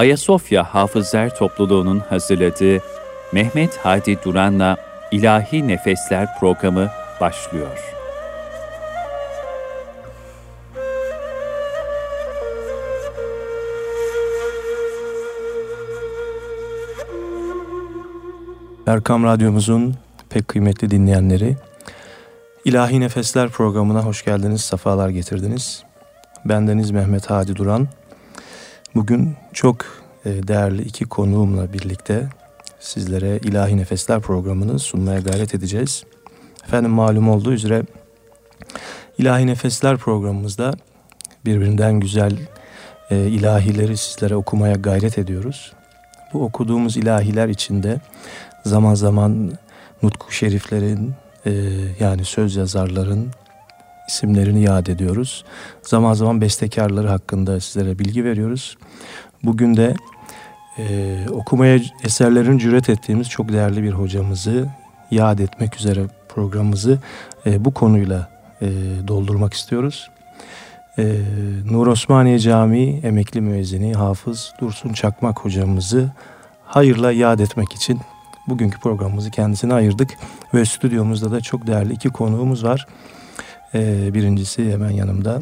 Ayasofya Hafızlar Topluluğu'nun hazırladığı Mehmet Hadi Duran'la İlahi Nefesler programı başlıyor. Erkam Radyomuzun pek kıymetli dinleyenleri, İlahi Nefesler programına hoş geldiniz, sefalar getirdiniz. Bendeniz Mehmet Hadi Duran. Bugün çok e, değerli iki konuğumla birlikte sizlere İlahi Nefesler programını sunmaya gayret edeceğiz. Efendim malum olduğu üzere İlahi Nefesler programımızda birbirinden güzel e, ilahileri sizlere okumaya gayret ediyoruz. Bu okuduğumuz ilahiler içinde zaman zaman nutku şeriflerin e, yani söz yazarların isimlerini yad ediyoruz. Zaman zaman bestekarları hakkında sizlere bilgi veriyoruz. Bugün de e, okumaya eserlerin cüret ettiğimiz çok değerli bir hocamızı yad etmek üzere programımızı e, bu konuyla e, doldurmak istiyoruz. E, Nur Osmaniye Camii emekli müezzini Hafız Dursun Çakmak hocamızı hayırla yad etmek için bugünkü programımızı kendisine ayırdık. Ve stüdyomuzda da çok değerli iki konuğumuz var. Ee, birincisi hemen yanımda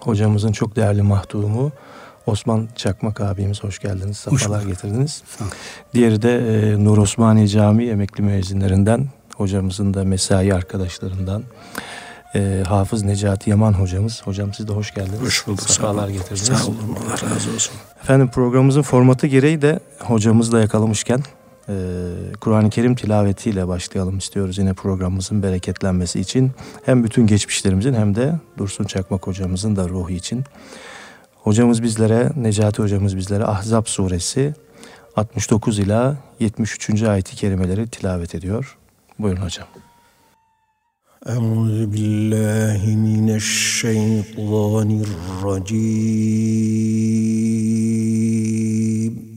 hocamızın çok değerli mahdumu Osman Çakmak abimiz hoş geldiniz. Safalar getirdiniz. Diğeri de e, Nur Osmaniye Camii emekli müezzinlerinden hocamızın da mesai arkadaşlarından e, Hafız Necati Yaman hocamız. Hocam siz de hoş geldiniz. Hoş bulduk. Safalar getirdiniz. Sağ olun. Allah razı olsun. Efendim programımızın formatı gereği de hocamızla yakalamışken e, Kur'an-ı Kerim tilavetiyle başlayalım istiyoruz yine programımızın bereketlenmesi için. Hem bütün geçmişlerimizin hem de Dursun Çakmak hocamızın da ruhu için. Hocamız bizlere, Necati hocamız bizlere Ahzab suresi 69 ila 73. ayeti kerimeleri tilavet ediyor. Buyurun hocam. Euzu billahi mineşşeytanirracim.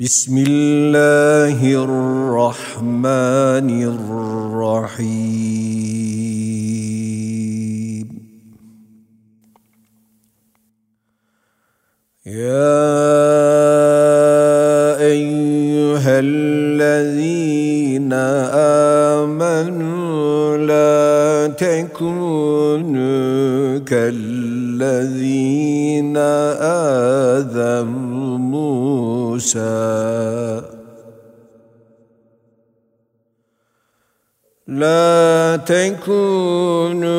Bismillahirrahmanirrahim. يا أيها الذين آمنوا لا تكونوا كالذين آذوا موسى. لا تكونوا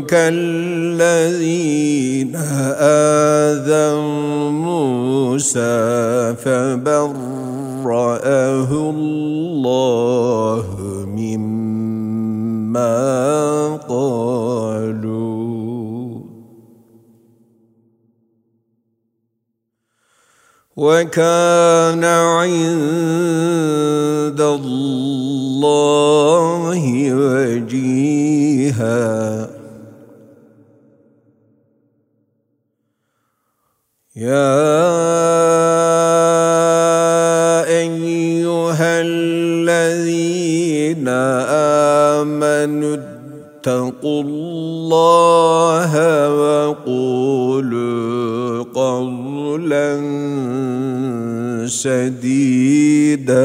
كالذين آذوا موسى فبرأه الله مما قالوا. وكان عند الله وجيها. يا أيها الذين آمنوا اتقوا الله وقولوا قولا سديدا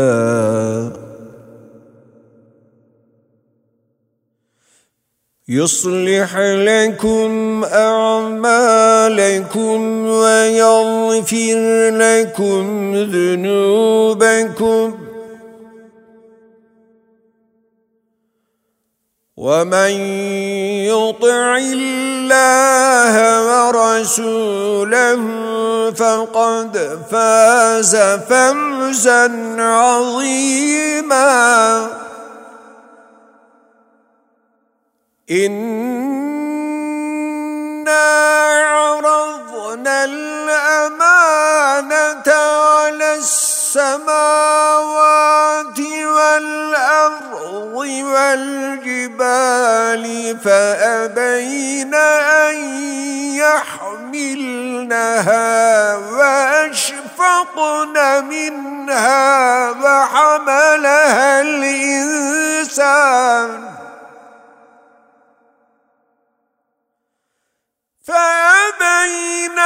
يصلح لكم أعمالكم ويغفر لكم ذنوبكم. ومن يطع الله ورسوله فقد فاز فوزا عظيما. إنا عرضنا الأمانة على السماوات والأرض والجبال فأبين أن يحملنها وأشفقن منها وحملها الإنسان. فأبين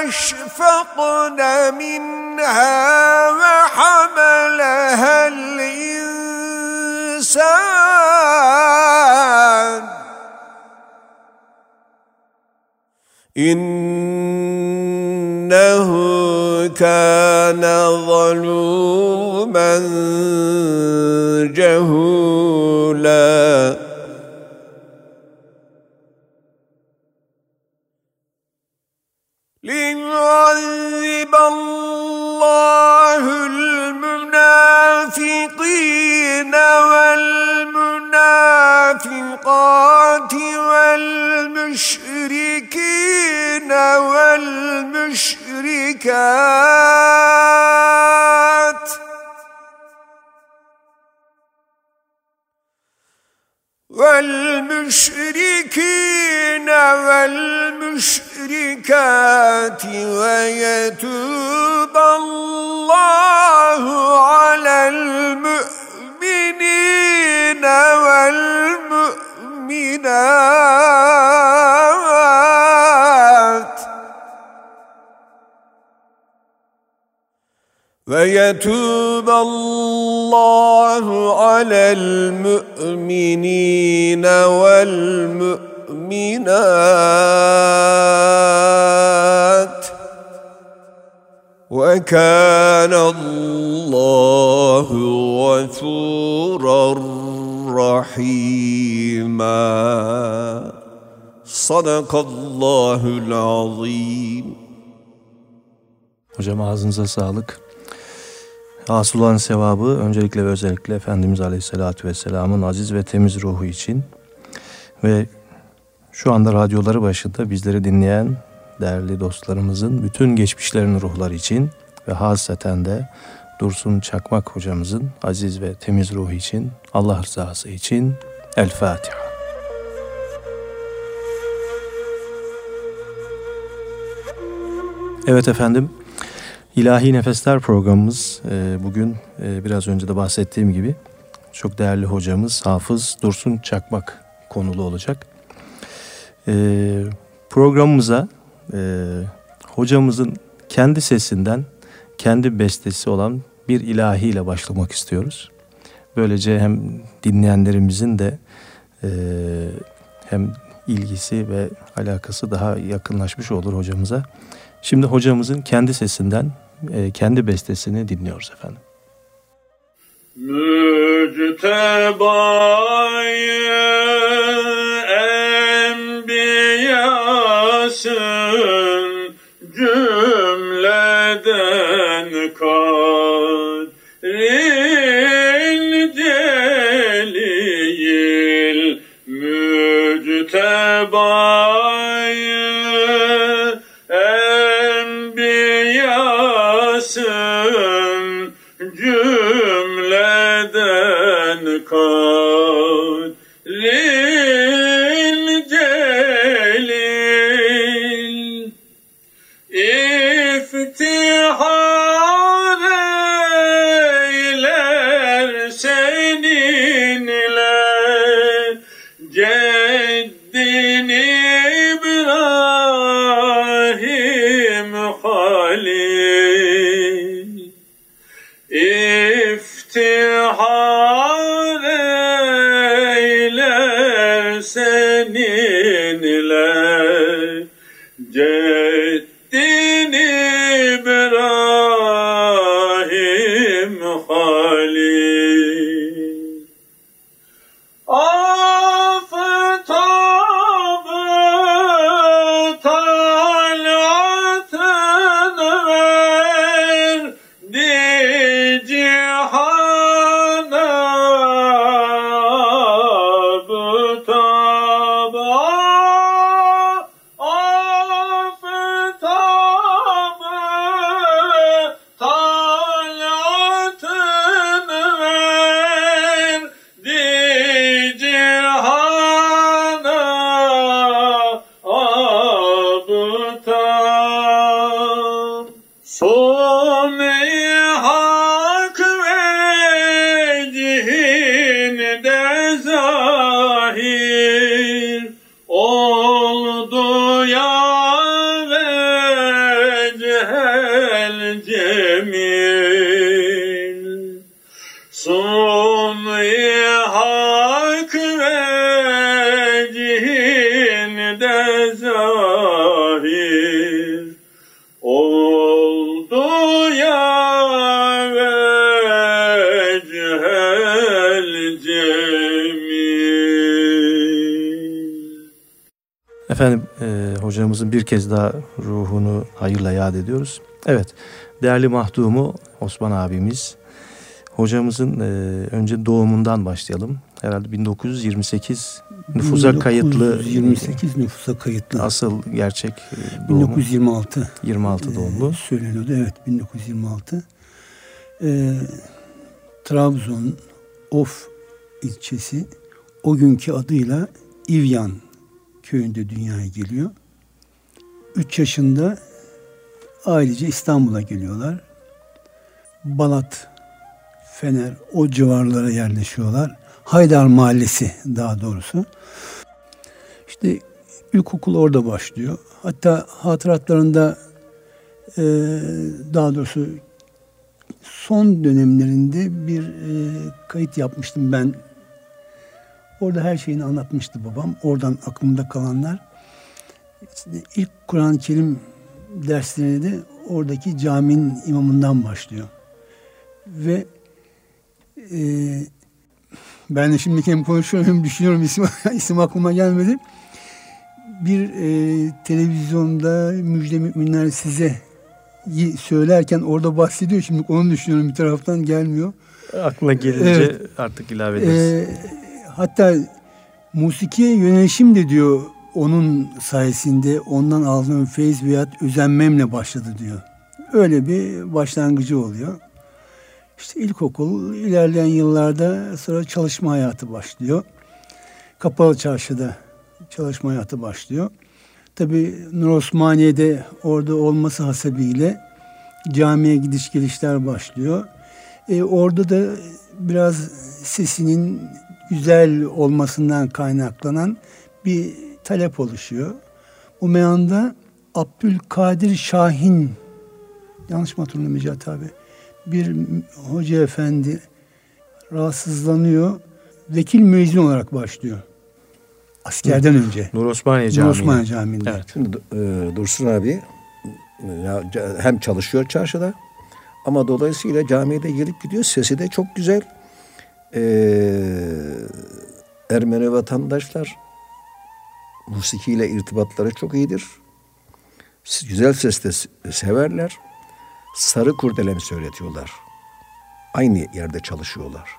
أنفقن منها وحملها الإنسان. إنه كان ظلوما جهولا. والمشركين والمشركات ويتوب الله على المؤمنين والمؤمنات ويتوب الله على المؤمنين والمؤمنات وكان الله غفورا رحيما صدق الله العظيم Hocam ağzınıza sağlık. Hasıl olan sevabı öncelikle ve özellikle Efendimiz Aleyhisselatü Vesselam'ın aziz ve temiz ruhu için ve şu anda radyoları başında bizleri dinleyen değerli dostlarımızın bütün geçmişlerin ruhları için ve hasreten de Dursun Çakmak hocamızın aziz ve temiz ruhu için Allah rızası için El Fatiha. Evet efendim İlahi Nefesler programımız e, bugün e, biraz önce de bahsettiğim gibi çok değerli hocamız Hafız Dursun Çakmak konulu olacak. E, programımıza hocamızın kendi sesinden kendi bestesi olan bir ilahiyle başlamak istiyoruz. Böylece hem dinleyenlerimizin de hem ilgisi ve alakası daha yakınlaşmış olur hocamıza. Şimdi hocamızın kendi sesinden e, kendi bestesini dinliyoruz efendim. Müctebayı enbiyasın cümleden kadrin celil müctebayı kez daha ruhunu hayırla yad ediyoruz. Evet değerli mahdumu Osman abimiz hocamızın e, önce doğumundan başlayalım. Herhalde 1928 nüfusa kayıtlı 28 nüfusa kayıtlı. asıl gerçek e, doğumu 1926 26 doğumlu. e, söyleniyordu. Evet 1926. E, Trabzon Of ilçesi o günkü adıyla İvyan köyünde dünyaya geliyor. 3 yaşında ailece İstanbul'a geliyorlar. Balat, Fener o civarlara yerleşiyorlar. Haydar Mahallesi daha doğrusu. İşte ilkokul orada başlıyor. Hatta hatıratlarında e, daha doğrusu son dönemlerinde bir e, kayıt yapmıştım ben. Orada her şeyini anlatmıştı babam. Oradan aklımda kalanlar. İlk Kur'an-ı Kerim derslerine de oradaki caminin imamından başlıyor. Ve e, ben de şimdi hem konuşuyorum hem düşünüyorum isim, isim aklıma gelmedi. Bir e, televizyonda müjde müminler size söylerken orada bahsediyor. Şimdi onu düşünüyorum bir taraftan gelmiyor. Aklına gelince Evet. artık ilave ederiz. Ee, hatta musikiye yönelişim de diyor onun sayesinde ondan aldığım feyz veyahut özenmemle başladı diyor. Öyle bir başlangıcı oluyor. İşte ilkokul ilerleyen yıllarda sonra çalışma hayatı başlıyor. Kapalı çarşıda çalışma hayatı başlıyor. Tabi Nur Osmaniye'de orada olması hasebiyle camiye gidiş gelişler başlıyor. E, orada da biraz sesinin güzel olmasından kaynaklanan bir talep oluşuyor. Bu meyanda Abdülkadir Şahin yanlış mı hatırlıyorum Necat abi? Bir hoca efendi rahatsızlanıyor. Vekil müezzin olarak başlıyor. Askerden önce. Nur Osmaniye Nur Camii. Osmaniye Camii'nde. Evet. Şimdi e, Dursun abi hem çalışıyor çarşıda ama dolayısıyla camiye de gelip gidiyor. Sesi de çok güzel. E, Ermeni vatandaşlar musikiyle irtibatları çok iyidir. Güzel ses de s- severler. Sarı kurdelemi söyletiyorlar. Aynı yerde çalışıyorlar.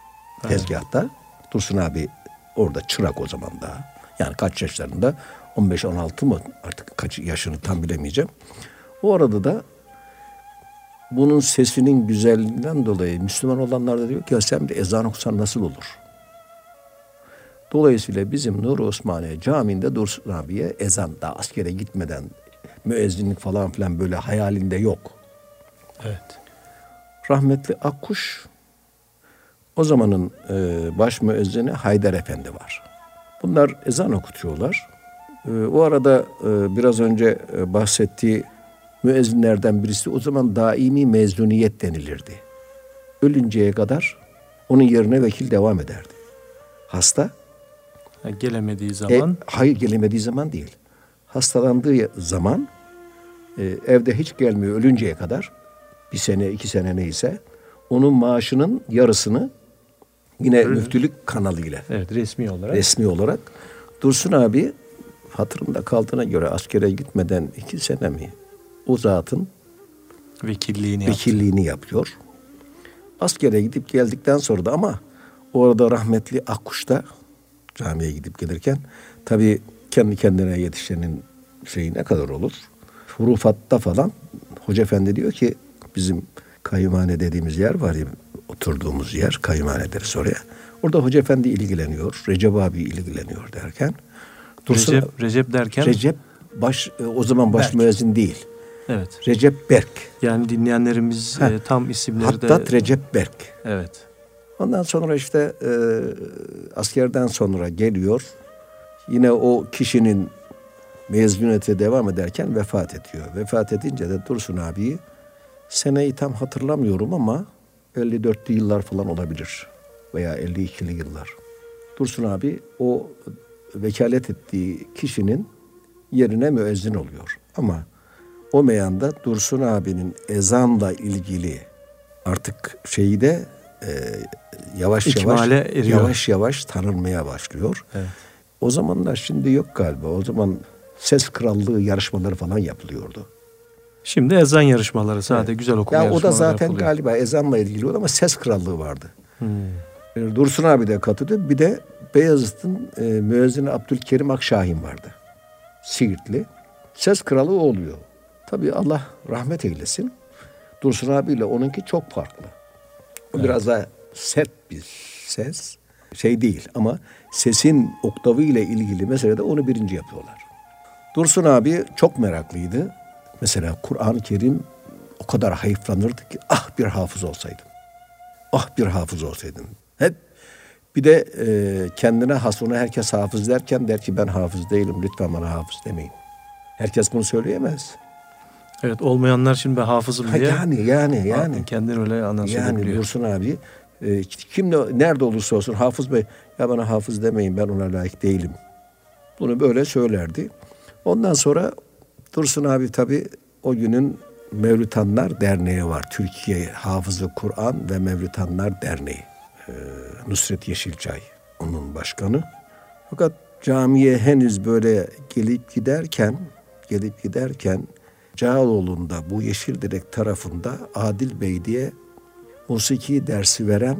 Tezgahta. Dursun abi orada çırak o zaman daha. Yani kaç yaşlarında? 15-16 mı? Artık kaç yaşını tam bilemeyeceğim. O arada da bunun sesinin güzelliğinden dolayı Müslüman olanlar da diyor ki ya sen de ezan okusan nasıl olur? Dolayısıyla bizim Nur Osmaniye Camii'nde Dursun abiye ezan daha askere gitmeden müezzinlik falan filan böyle hayalinde yok. Evet. Rahmetli Akkuş o zamanın e, baş müezzini Haydar Efendi var. Bunlar ezan okutuyorlar. E, o arada e, biraz önce e, bahsettiği müezzinlerden birisi o zaman daimi mezuniyet denilirdi. Ölünceye kadar onun yerine vekil devam ederdi. Hasta Ha, Gelemediği e, zaman? hayır gelemediği zaman değil. Hastalandığı zaman e, evde hiç gelmiyor ölünceye kadar. Bir sene iki sene neyse. Onun maaşının yarısını yine müftülük kanalıyla. Evet resmi olarak. Resmi olarak. Dursun abi hatırımda kaldığına göre askere gitmeden iki sene mi o zatın vekilliğini yaptı. vekilliğini yapıyor. Askere gidip geldikten sonra da ama orada rahmetli Akkuş'ta camiye gidip gelirken tabii kendi kendine yetişenin şeyi ne kadar olur? Hurufatta falan Hoca Efendi diyor ki bizim kayımhane dediğimiz yer var ya oturduğumuz yer kayımhane deriz oraya. Orada Hoca Efendi ilgileniyor. Recep abi ilgileniyor derken. Dursun, Recep, Recep derken Recep baş e, o zaman baş Berk. müezzin değil. evet. Recep Berk. Yani dinleyenlerimiz Heh. e, tam isimleri Hattat de Recep Berk. evet. Ondan sonra işte e, askerden sonra geliyor. Yine o kişinin mezuniyete devam ederken vefat ediyor. Vefat edince de Dursun abiyi seneyi tam hatırlamıyorum ama 54'lü yıllar falan olabilir. Veya 52'li yıllar. Dursun abi o vekalet ettiği kişinin yerine müezzin oluyor. Ama o meyanda Dursun abinin ezanla ilgili artık şeyi de e, yavaş İkmale yavaş eriyor. yavaş yavaş tanınmaya başlıyor. Evet. O zamanlar şimdi yok galiba. O zaman ses krallığı yarışmaları falan yapılıyordu. Şimdi ezan yarışmaları sadece güzel okuma Ya o da zaten yapılıyor. galiba ezanla ilgili ama ses krallığı vardı. Hmm. E, Dursun abi de katıldı. Bir de Beyazıt'ın e, müezzini Abdülkerim Akşahin vardı. Siirtli. Ses kralı o oluyor. Tabii Allah rahmet eylesin. Dursun abiyle onunki çok farklı. O biraz daha sert bir ses. Şey değil ama sesin oktavı ile ilgili meselede onu birinci yapıyorlar. Dursun abi çok meraklıydı. Mesela Kur'an-ı Kerim o kadar hayıflanırdı ki ah bir hafız olsaydım. Ah bir hafız olsaydım. Hep bir de e, kendine has onu herkes hafız derken der ki ben hafız değilim lütfen bana hafız demeyin. Herkes bunu söyleyemez. Evet olmayanlar şimdi ben hafızım Ha, diye. yani yani yani. Kendini öyle anons Yani. Dursun abi e, kim de, nerede olursa olsun Hafız Bey ya bana hafız demeyin ben ona layık değilim. Bunu böyle söylerdi. Ondan sonra Dursun abi tabi o günün Mevlütanlar Derneği var. Türkiye Hafızı Kur'an ve Mevlütanlar Derneği. Ee, Nusret Yeşilçay onun başkanı. Fakat camiye henüz böyle gelip giderken gelip giderken Cağaloğlu'nda bu Yeşildirek tarafında Adil Bey diye musiki dersi veren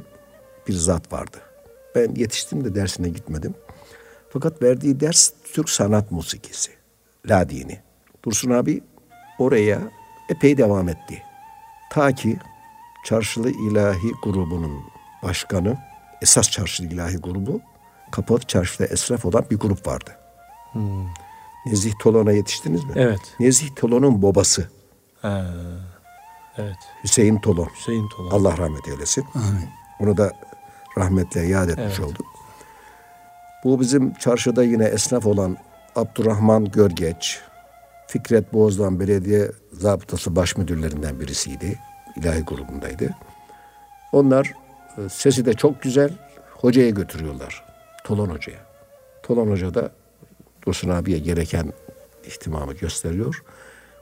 bir zat vardı. Ben yetiştim de dersine gitmedim. Fakat verdiği ders Türk sanat musikisi. La dini. Dursun abi oraya epey devam etti. Ta ki Çarşılı İlahi grubunun başkanı, esas Çarşılı İlahi grubu, Kapalı Çarşıda esraf olan bir grup vardı. Nezih Tolan'a yetiştiniz mi? Evet. Nezih Tolan'ın babası Ha, evet. Hüseyin Tolan. Hüseyin Tolan. Allah rahmet eylesin. Onu da rahmetle yad etmiş olduk. Bu bizim çarşıda yine esnaf olan Abdurrahman Görgeç, Fikret Boğaz'dan belediye zabıtası baş müdürlerinden birisiydi. İlahi grubundaydı. Onlar e, sesi de çok güzel hocaya götürüyorlar. Tolan Hoca'ya. Tolan Hoca da Dursun abiye gereken ihtimamı gösteriyor.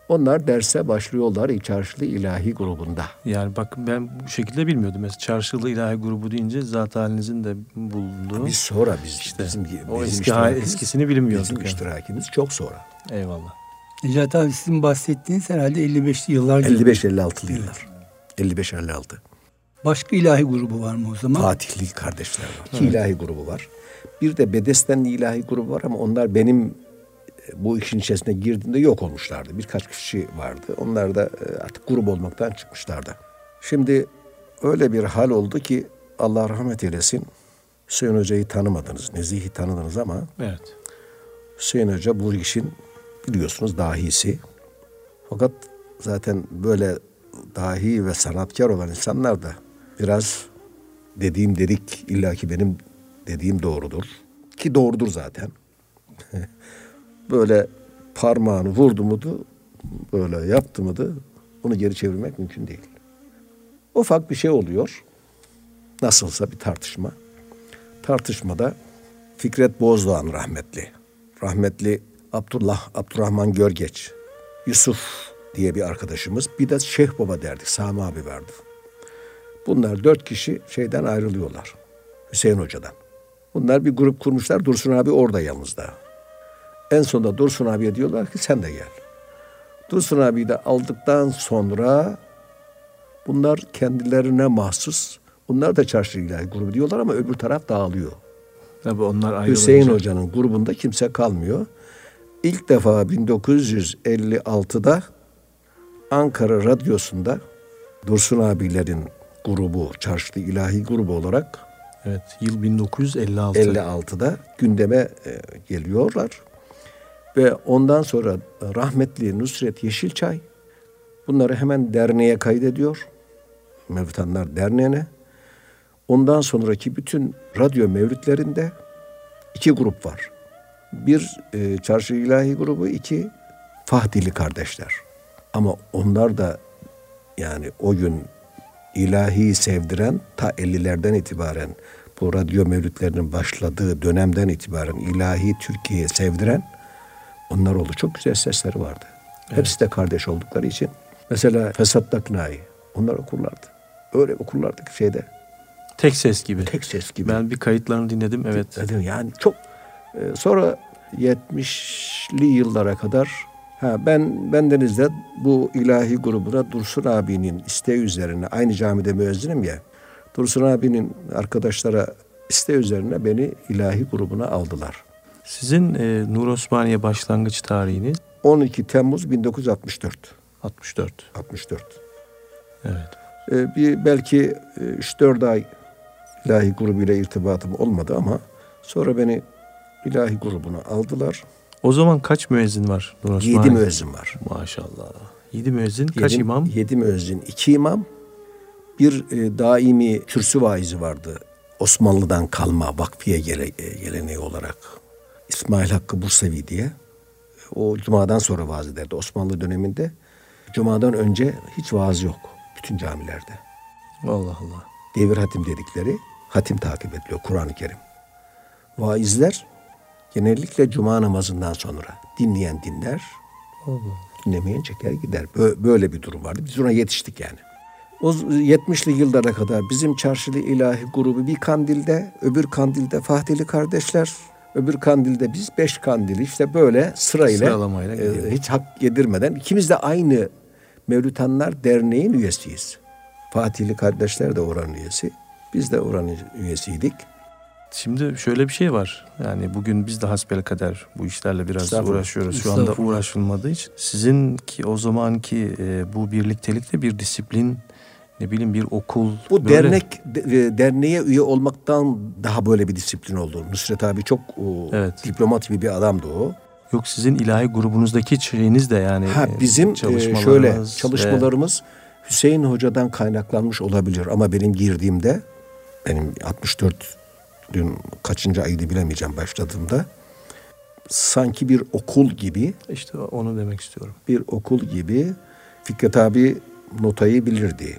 Onlar derse başlıyorlar Çarşılı İlahi grubunda. Yani bakın ben bu şekilde bilmiyordum. Mesela çarşılı ilahi grubu deyince zat halinizin de bulunduğu. Biz sonra biz İşte bizim, o bizim eski eskisini bilmiyorduk Bizim yani. iştirakimiz çok sonra. Eyvallah. Necati abi sizin bahsettiğiniz herhalde 55'li yıllar gibi. 55-56'lı yıllar. 55-56. Başka ilahi grubu var mı o zaman? Fatihli kardeşler var. İki ilahi grubu var. Bir de Bedestenli ilahi grubu var ama onlar benim e, bu işin içerisine girdiğimde yok olmuşlardı. Birkaç kişi vardı. Onlar da e, artık grup olmaktan çıkmışlardı. Şimdi öyle bir hal oldu ki Allah rahmet eylesin. Hüseyin Hoca'yı tanımadınız, Nezih'i tanıdınız ama Evet. Hüseyin Hoca bu işin biliyorsunuz dahisi. Fakat zaten böyle dahi ve sanatkar olan insanlar da biraz dediğim dedik illaki benim dediğim doğrudur. Ki doğrudur zaten. böyle parmağını vurdu mudu böyle yaptı mıydı onu geri çevirmek mümkün değil. Ufak bir şey oluyor. Nasılsa bir tartışma. Tartışmada Fikret Bozdoğan rahmetli. Rahmetli Abdullah Abdurrahman Görgeç. Yusuf diye bir arkadaşımız. Bir de Şeyh Baba derdik. Sami abi vardı. Bunlar dört kişi şeyden ayrılıyorlar. Hüseyin Hoca'dan. Bunlar bir grup kurmuşlar. Dursun abi orada yalnızda. En sonunda Dursun abiye diyorlar ki sen de gel. Dursun abiyi de aldıktan sonra bunlar kendilerine mahsus. Bunlar da çarşı ilahi grubu diyorlar ama öbür taraf dağılıyor. Tabii onlar ayrılınca. Hüseyin Hoca'nın grubunda kimse kalmıyor. İlk defa 1956'da Ankara Radyosu'nda Dursun abilerin grubu, Çarşılı İlahi grubu olarak Evet. Yıl 1956. 56'da gündeme e, geliyorlar. Ve ondan sonra rahmetli Nusret Yeşilçay bunları hemen derneğe kaydediyor. Mevtanlar Derneği'ne. Ondan sonraki bütün radyo mevlütlerinde iki grup var. Bir e, Çarşı İlahi grubu, iki Fahdili kardeşler. Ama onlar da yani o gün ilahi sevdiren ta 50'lerden itibaren bu radyo mevlütlerinin başladığı dönemden itibaren ilahi Türkiye'ye sevdiren onlar oldu. Çok güzel sesleri vardı. Hepsi de kardeş oldukları için. Mesela Fesat Daknai onlar okurlardı. Öyle okurlardı ki şeyde Tek ses gibi. tek ses gibi. Ben bir kayıtlarını dinledim. Evet. Dedim yani çok e, sonra 70'li yıllara kadar ha ben bendenizde bu ilahi grubuna Dursun abinin isteği üzerine aynı camide müezzinim ya. Dursun abinin arkadaşlara isteği üzerine beni ilahi grubuna aldılar. Sizin e, Nur Osmaniye başlangıç tarihiniz 12 Temmuz 1964. 64. 64. Evet. Ee, bir belki e, 3-4 ay ilahi grubuyla irtibatım olmadı ama sonra beni ilahi grubuna aldılar. O zaman kaç müezzin var Nur Osmaniye? 7 müezzin var. Maşallah. 7 müezzin kaç Yedi- imam? Yedi müezzin, iki imam, bir e, daimi kürsü vaizi vardı. Osmanlı'dan kalma vakfiye gele, e, geleneği olarak. İsmail Hakkı Bursevi diye. O Cuma'dan sonra vaaz ederdi. Osmanlı döneminde Cuma'dan önce hiç vaaz yok. Bütün camilerde. Allah Allah. Devir hatim dedikleri hatim takip ediliyor Kur'an-ı Kerim. Vaizler genellikle Cuma namazından sonra dinleyen dinler, dinlemeyen çeker gider. Bö- Böyle bir durum vardı. Biz ona yetiştik yani. O z- 70'li yıllara kadar bizim çarşılı ilahi grubu bir kandilde, öbür kandilde Fahdili kardeşler, öbür kandilde biz beş kandili işte böyle sırayla e, hiç hak yedirmeden ikimiz de aynı Mevlütanlar Derneği'nin üyesiyiz. Fatihli kardeşler de oranın üyesi. Biz de oranın üyesiydik. Şimdi şöyle bir şey var. Yani bugün biz de hasbelkader bu işlerle biraz Estağfurullah. uğraşıyoruz. Şu anda uğraşılmadığı için. Sizin ki o zamanki e, bu birliktelikte bir disiplin, ne bileyim bir okul. Bu böyle- dernek de- e, derneğe üye olmaktan daha böyle bir disiplin oldu. Nusret abi çok o, Evet. diplomat gibi bir adamdı o. Yok sizin ilahi grubunuzdaki şeyiniz de yani. Ha e, bizim e, çalışmalarınız şöyle ve- çalışmalarımız Hüseyin Hoca'dan kaynaklanmış olabilir ama benim girdiğimde benim 64 dün kaçıncı aydı bilemeyeceğim başladığımda sanki bir okul gibi İşte onu demek istiyorum. bir okul gibi Fikret abi notayı bilirdi.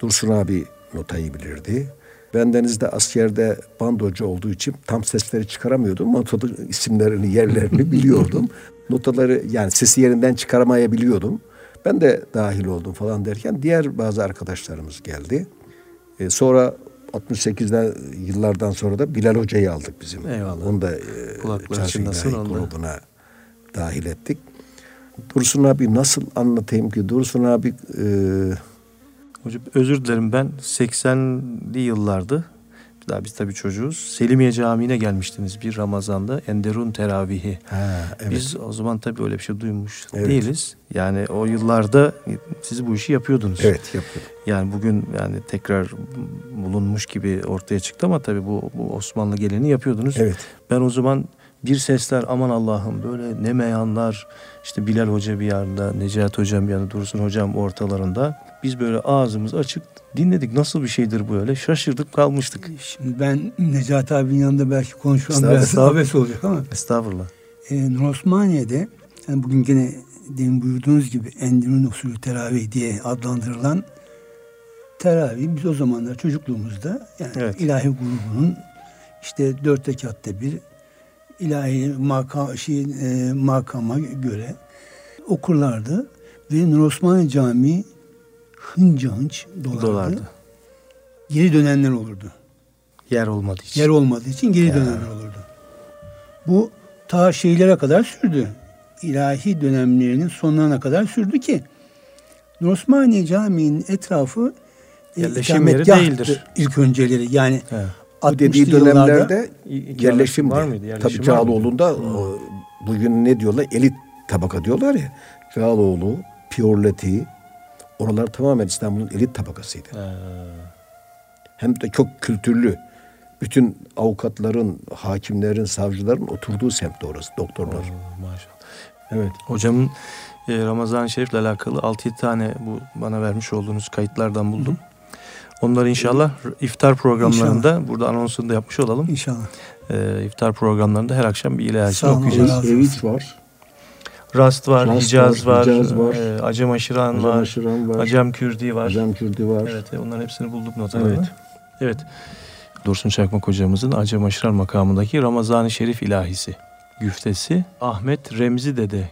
Dursun abi notayı bilirdi. Bendeniz de askerde bandocu olduğu için tam sesleri çıkaramıyordum. Notanın isimlerini, yerlerini biliyordum. Notaları yani sesi yerinden çıkaramayabiliyordum. Ben de dahil oldum falan derken diğer bazı arkadaşlarımız geldi. E, sonra 68'den yıllardan sonra da Bilal Hoca'yı aldık bizim. Eyvallah. Onu da e, Çarşı İlahi grubuna dahil ettik. Dursun abi nasıl anlatayım ki? Dursun abi e, Hocam özür dilerim ben 80'li yıllardı. Daha biz tabii çocuğuz. Selimiye Camii'ne gelmiştiniz bir Ramazan'da Enderun Teravihi. ha, evet. Biz o zaman tabii öyle bir şey duymuş Evet. değiliz. Yani o yıllarda siz bu işi yapıyordunuz. evet yapıyorduk. Yani bugün yani tekrar bulunmuş gibi ortaya çıktı ama tabii bu, bu Osmanlı geleni yapıyordunuz. Evet. Ben o zaman bir sesler aman Allah'ım böyle ne meyanlar işte Bilal Hoca bir yanında Necat Hocam bir yanında Dursun Hocam ortalarında biz böyle ağzımız açık dinledik nasıl bir şeydir böyle şaşırdık kalmıştık. Şimdi ben Necati abinin yanında belki konuşmam biraz abes olacak ama Estağfurullah. e, Nur Osmaniye'de yani bugün gene demin buyurduğunuz gibi Endirun usulü teravih diye adlandırılan teravih biz o zamanlar çocukluğumuzda yani Evet. ilahi grubunun işte dört rekatta bir ilahi maka, şey, e, makama göre okurlardı ve Nur Osmaniye Camii hınca hınç dolardı. Dolardı. Geri dönenler olurdu. Yer olmadığı için. Yer olmadığı için geri dönenler olurdu. Bu ta şeylere kadar sürdü. İlahi dönemlerinin sonlarına kadar sürdü ki Osmaniye Camii'nin etrafı e, Yerleşim yeri değildir. ilk önceleri. Yani 60'lı dediği dönemlerde yerleşim var mıydı? Yerleşim Tabii? Cağaloğlu'nda bugün ne diyorlar? Elit tabaka diyorlar ya. Cağaloğlu, Piorleti oralar tamamen İstanbul'un elit tabakasıydı. Hem de çok kültürlü. Bütün avukatların, hakimlerin, savcıların oturduğu semtte orası. Doktorlar. Maşallah. Evet. Hocamın e, Ramazan-ı Şerif'le alakalı 6-7 tane bu bana vermiş olduğunuz kayıtlardan buldum. Onları inşallah iftar programlarında burada anonsunu da yapmış olalım. inşallah. E, iftar programlarında her akşam bir olun, okuyacağız. Eviç var. Rast var, Rast Hicaz var, Hicaz var. e, Acem Aşiran Hocam var, Aşıran var. Acem Kürdi var. Hocam Kürdi var. Evet, e, onların hepsini bulduk notalarını. Evet. Evet. Dursun Çakmak hocamızın Acem Aşiran makamındaki Ramazan-ı Şerif ilahisi. Güftesi Ahmet Remzi Dede.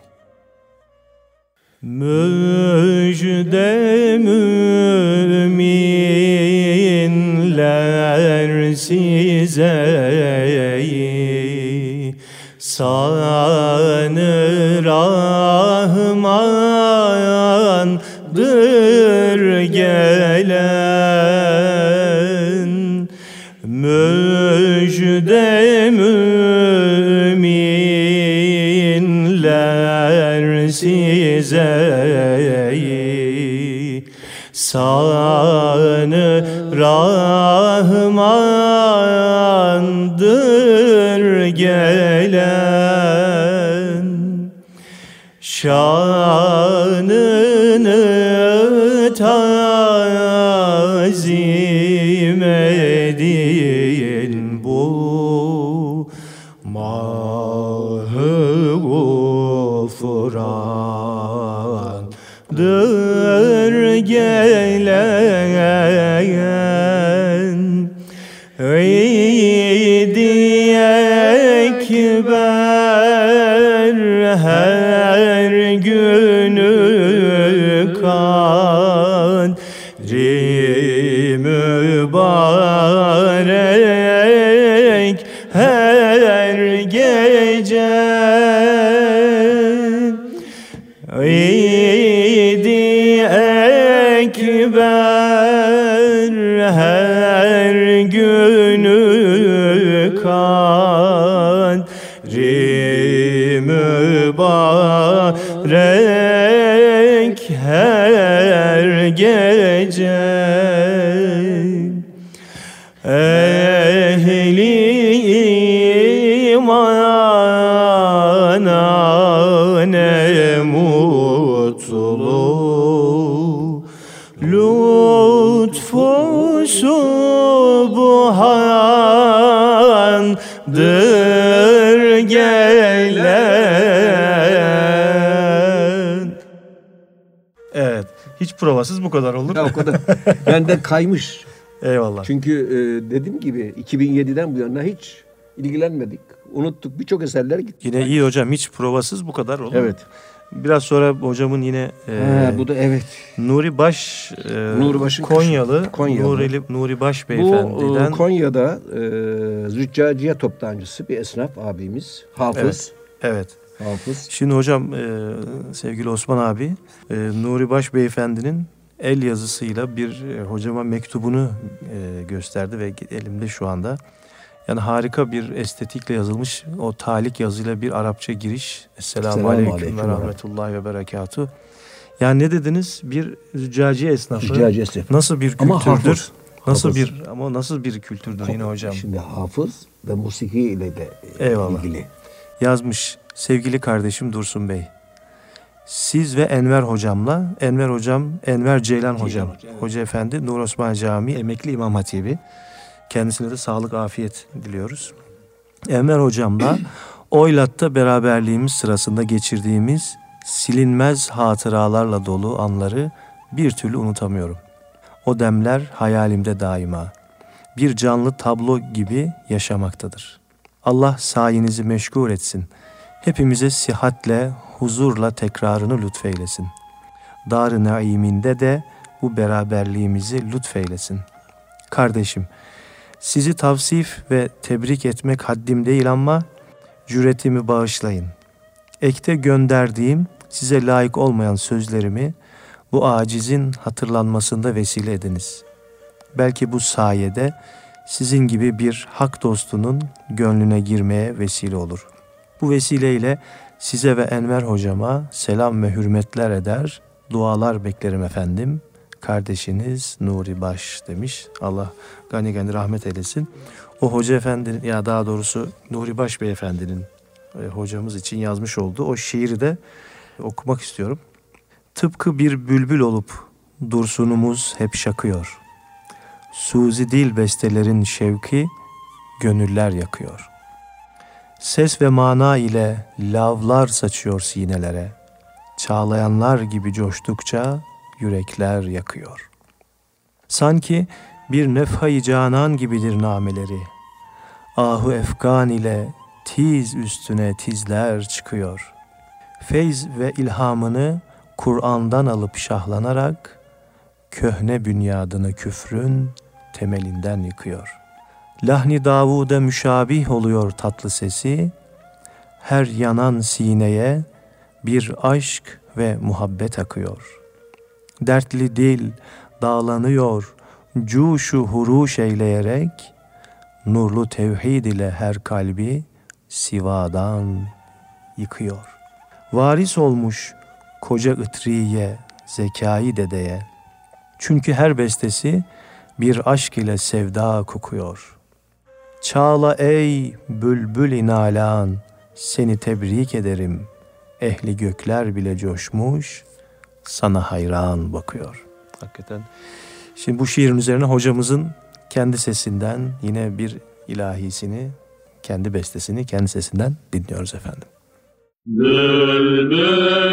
Allah'ım andır gelen Müjde müminler size Sanı Rahmandır gelen Şanını tazim edin bu mahı gufrandır gelen mübarek her gece. İdi ekber her günü kadri mübarek her gece Ehli imana ne mutlu Lütfu subhandır gelen Evet. Hiç provasız bu kadar olur. Ya o kadar. Benden kaymış. Eyvallah. Çünkü e, dediğim gibi 2007'den bu yana hiç ilgilenmedik. Unuttuk. Birçok eserler gitti. Yine iyi hocam hiç provasız bu kadar olur. Evet. Biraz sonra hocamın yine e, Ha, bu da evet. Nuri Baş e, Nuri Baş'ın Konyalı, Konyalı. Nuri, Nuri Baş Bu beyefendiden e, Konya'da e, züccaciye toptancısı bir esnaf abimiz. Hafız. evet. Hafız. Şimdi hocam e, sevgili Osman abi e, Nuri Baş beyefendinin el yazısıyla bir e, hocama mektubunu e, gösterdi ve elimde şu anda. Yani harika bir estetikle yazılmış o talik yazıyla bir Arapça giriş. Esselamu aleyküm aleyküm ve rahmetullahi ve berekatuhu. Yani ne dediniz? Bir züccaciye esnafı. Züccaciye esnafı. Nasıl bir Ama kültürdür? hafız. Nasıl Hafız. bir ama nasıl bir kültürdür yine hocam? Şimdi hafız ve musiki ile de e, Eyvallah. ilgili. Yazmış sevgili kardeşim Dursun Bey. Siz ve Enver hocamla, Enver hocam, Enver Ceylan hocam, Hoca, evet. Hoca Efendi, Nur Osman Camii, emekli İmam Hatibi. Kendisine de sağlık, afiyet diliyoruz. Enver hocamla Oylat'ta beraberliğimiz sırasında geçirdiğimiz silinmez hatıralarla dolu anları bir türlü unutamıyorum. O demler hayalimde daima. Bir canlı tablo gibi yaşamaktadır. Allah sayenizi meşgul etsin. Hepimize sihatle, huzurla tekrarını lütfeylesin. Dar-ı naiminde de bu beraberliğimizi lütfeylesin. Kardeşim, sizi tavsif ve tebrik etmek haddim değil ama cüretimi bağışlayın. Ekte gönderdiğim size layık olmayan sözlerimi bu acizin hatırlanmasında vesile ediniz. Belki bu sayede sizin gibi bir hak dostunun gönlüne girmeye vesile olur. Bu vesileyle size ve Enver hocama selam ve hürmetler eder, dualar beklerim efendim. Kardeşiniz Nuri Baş demiş. Allah gani gani rahmet eylesin. O hoca efendi ya daha doğrusu Nuri Baş beyefendinin e, hocamız için yazmış olduğu o şiiri de okumak istiyorum. Tıpkı bir bülbül olup dursunumuz hep şakıyor. Suzi dil bestelerin şevki gönüller yakıyor. Ses ve mana ile lavlar saçıyor sinelere. Çağlayanlar gibi coştukça yürekler yakıyor. Sanki bir nefhay canan gibidir nameleri. Ahu efgan ile tiz üstüne tizler çıkıyor. Feyz ve ilhamını Kur'an'dan alıp şahlanarak köhne bünyadını küfrün temelinden yıkıyor. Lahni Davud'a müşabih oluyor tatlı sesi, her yanan sineye bir aşk ve muhabbet akıyor. Dertli dil dağlanıyor, cuşu huruş eyleyerek, nurlu tevhid ile her kalbi sivadan yıkıyor. Varis olmuş koca ıtriye, zekai dedeye, Çünkü her bestesi bir aşk ile sevda kokuyor. Çağla ey bülbül inalan, seni tebrik ederim. Ehli gökler bile coşmuş, sana hayran bakıyor. Hakikaten. Şimdi bu şiirin üzerine hocamızın kendi sesinden yine bir ilahisini, kendi bestesini kendi sesinden dinliyoruz efendim. Bülbüllerin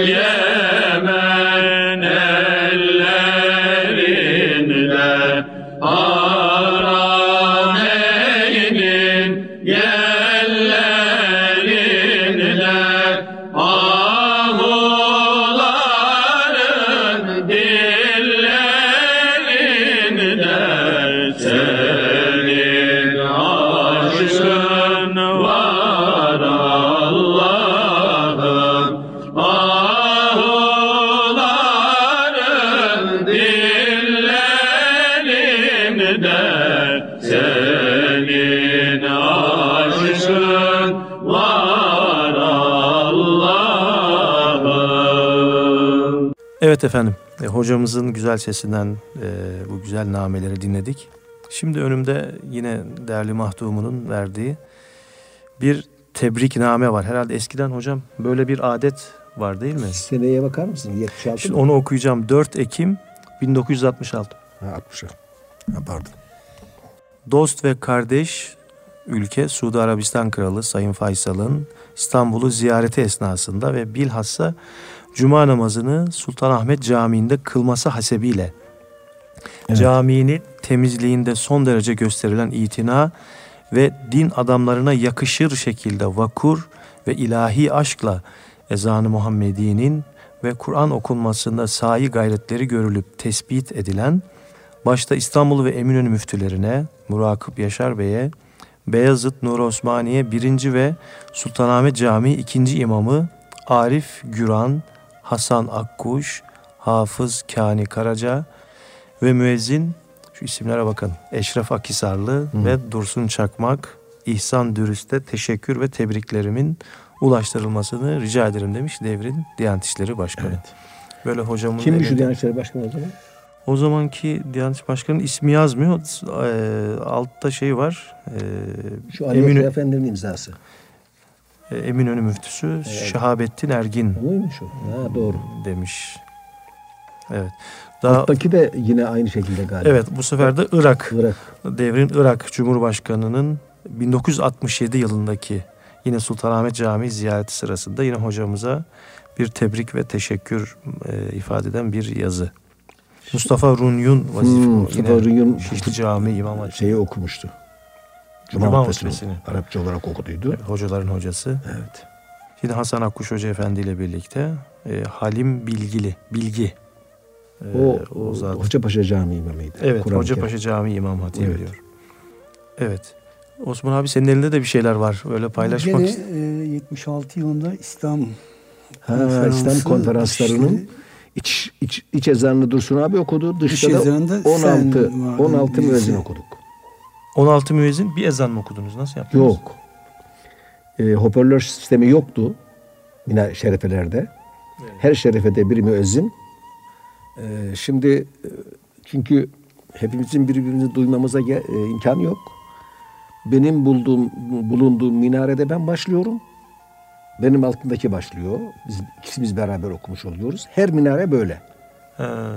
yeah. Evet efendim, e, hocamızın güzel sesinden e, bu güzel nameleri dinledik. Şimdi önümde yine değerli mahdumunun verdiği bir tebrikname var. Herhalde eskiden hocam böyle bir adet var değil mi? Seneye bakar mısın? 76 Şimdi mı? onu okuyacağım. 4 Ekim 1966. Ha, 60. Ha, pardon. Dost ve kardeş ülke Suudi Arabistan Kralı Sayın Faysal'ın İstanbul'u ziyareti esnasında ve bilhassa Cuma namazını Sultanahmet Camii'nde kılması hasebiyle Evet. caminin temizliğinde son derece gösterilen itina ve din adamlarına yakışır şekilde vakur ve ilahi aşkla ezanı Muhammedi'nin ve Kur'an okunmasında sahi gayretleri görülüp tespit edilen başta İstanbul ve Eminönü müftülerine, Murakip Yaşar Bey'e, Beyazıt Nur Osmaniye 1. ve Sultanahmet Camii 2. imamı Arif Güran, Hasan Akkuş, Hafız Kani Karaca ve müezzin şu isimlere bakın. Eşref Akisarlı ve Dursun Çakmak, İhsan Dürüst'e teşekkür ve tebriklerimin ulaştırılmasını rica ederim demiş devrin Diyanet İşleri Başkanı. Evet. Böyle hocamın Kimmiş şu Diyanet İşleri Başkanı o zaman? o zamanki Diyanet İşleri Başkanı'nın ismi yazmıyor. Ee, altta şey var. Ee, Şu Ali Eminönü... Efendi'nin imzası. E, Eminönü müftüsü Şehabettin Ergin Oymuş o. Ha, doğru. demiş. Evet. Daha Alttaki de yine aynı şekilde galiba. evet bu sefer de Irak Irak. devrin Irak Cumhurbaşkanı'nın 1967 yılındaki yine Sultanahmet Camii ziyareti sırasında yine hocamıza bir tebrik ve teşekkür e, ifade eden bir yazı. Mustafa Runyun vazife Hmm. Mustafa Runyun Şişli Camii İmam Hatip Şeyi okumuştu. Cuma, Cuma hutbesini hutbesini. Arapça olarak okuduydu. hocaların hocası. Evet. Yine Hasan Akkuş Hoca Efendi ile birlikte e, Halim Bilgili, Bilgi. E, O, o zat. Hocapaşa Camii imamıydı. Evet, Hocapaşa Camii İmam Hatip Evet. diyor. Evet. Osman abi senin elinde de bir şeyler var. Öyle paylaşmak Gene ist- e, 76 yılında İslam Ha, konferansı İslam konferanslarının işte, iç, iç, iç ezanını Dursun abi okudu. dış Dışta da ezanında 16, sen vardın 16 birisi. müezzin okuduk. 16 müezzin bir ezan mı okudunuz? Nasıl yaptınız? Yok. E, hoparlör sistemi yoktu. Yine şerefelerde. Her şerefede bir müezzin. E, şimdi çünkü hepimizin birbirimizi duymamıza e, imkan yok. Benim bulduğum bulunduğum minarede ben başlıyorum. Benim altındaki başlıyor. Biz ikimiz beraber okumuş oluyoruz. Her minare böyle. Ha.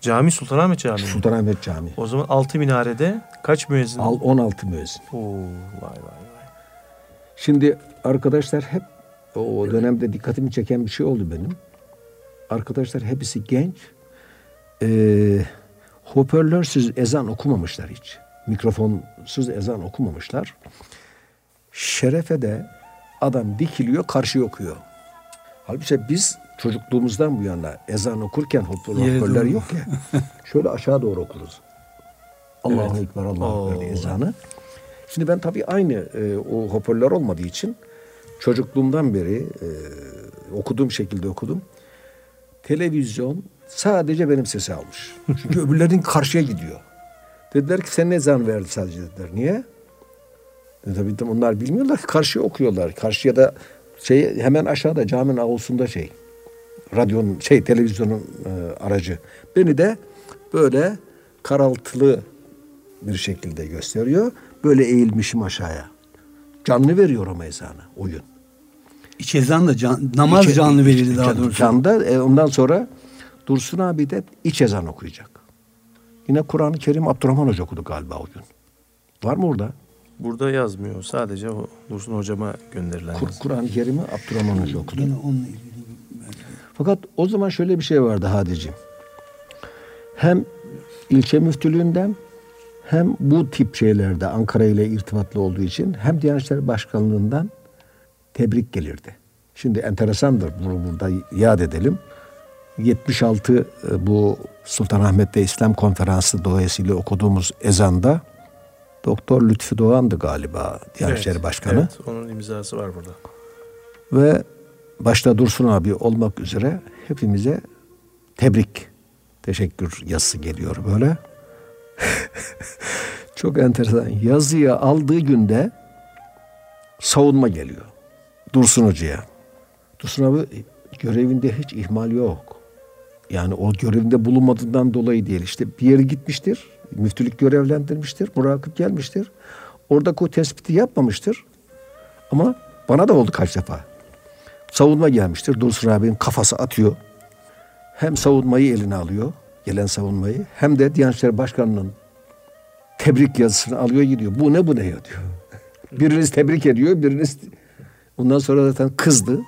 Cami Sultanahmet Camii. mi? Sultanahmet Camii. O zaman 6 minarede kaç müezzin? Al 16 müezzin. Oo, vay vay vay. Şimdi arkadaşlar hep o dönemde dikkatimi çeken bir şey oldu benim. Arkadaşlar hepsi genç. Ee, hoparlörsüz ezan okumamışlar hiç. Mikrofonsuz ezan okumamışlar. Şerefe de adam dikiliyor karşı okuyor. Halbuki biz çocukluğumuzdan bu yana ezan okurken hoparlör, Yere hoparlör doğru. yok ya. Şöyle aşağı doğru okuruz. Allahu Ekber, Allahu Ekber ezanı. Şimdi ben tabii aynı e, o hoparlör olmadığı için çocukluğumdan beri e, okuduğum şekilde okudum. Televizyon sadece benim sesi almış. Çünkü öbürlerinin karşıya gidiyor. Dediler ki sen ne ezan verdi sadece dediler. Niye? E, tabii onlar bilmiyorlar ki karşıya okuyorlar. Karşıya da şey hemen aşağıda caminin avlusunda şey radyonun şey televizyonun e, aracı. Beni de böyle karaltılı bir şekilde gösteriyor. Böyle eğilmişim aşağıya. Canlı veriyor o ezanı oyun. İç ezan da can, namaz İç- canlı iç- verildi daha can- doğrusu. Canda e, ondan sonra Dursun abi de iç ezan okuyacak. Yine Kur'an-ı Kerim Abdurrahman Hoca okudu galiba o gün. Var mı orada? Burada yazmıyor. Sadece o Dursun hocama gönderilen Kur-. Kur'an-ı Kerim'i Abdurrahman Hoca okudu. Yine onunla ilgili. Fakat o zaman şöyle bir şey vardı Hadicim. Hem ilçe müftülüğünden hem bu tip şeylerde Ankara ile irtibatlı olduğu için hem Diyanet İşleri Başkanlığından tebrik gelirdi. Şimdi enteresandır bunu burada yad edelim. 76 e, bu Sultanahmet'te İslam Konferansı dolayısıyla okuduğumuz ezanda Doktor Lütfü Doğan'dı galiba Diyanet İşleri Başkanı. Evet, onun imzası var burada. Ve başta Dursun abi olmak üzere hepimize tebrik, teşekkür yazısı geliyor böyle. Çok enteresan. Yazıyı aldığı günde savunma geliyor. Dursun Hoca'ya. Dursun abi görevinde hiç ihmal yok. Yani o görevinde bulunmadığından dolayı değil. İşte bir yere gitmiştir. Müftülük görevlendirmiştir. Murakip gelmiştir. Oradaki o tespiti yapmamıştır. Ama bana da oldu kaç defa. Savunma gelmiştir. Dursun abinin kafası atıyor. Hem savunmayı eline alıyor. Gelen savunmayı. Hem de Diyanet İşleri Başkanı'nın tebrik yazısını alıyor gidiyor. Bu ne bu ne ya diyor. Biriniz tebrik ediyor. Biriniz ondan sonra zaten kızdı.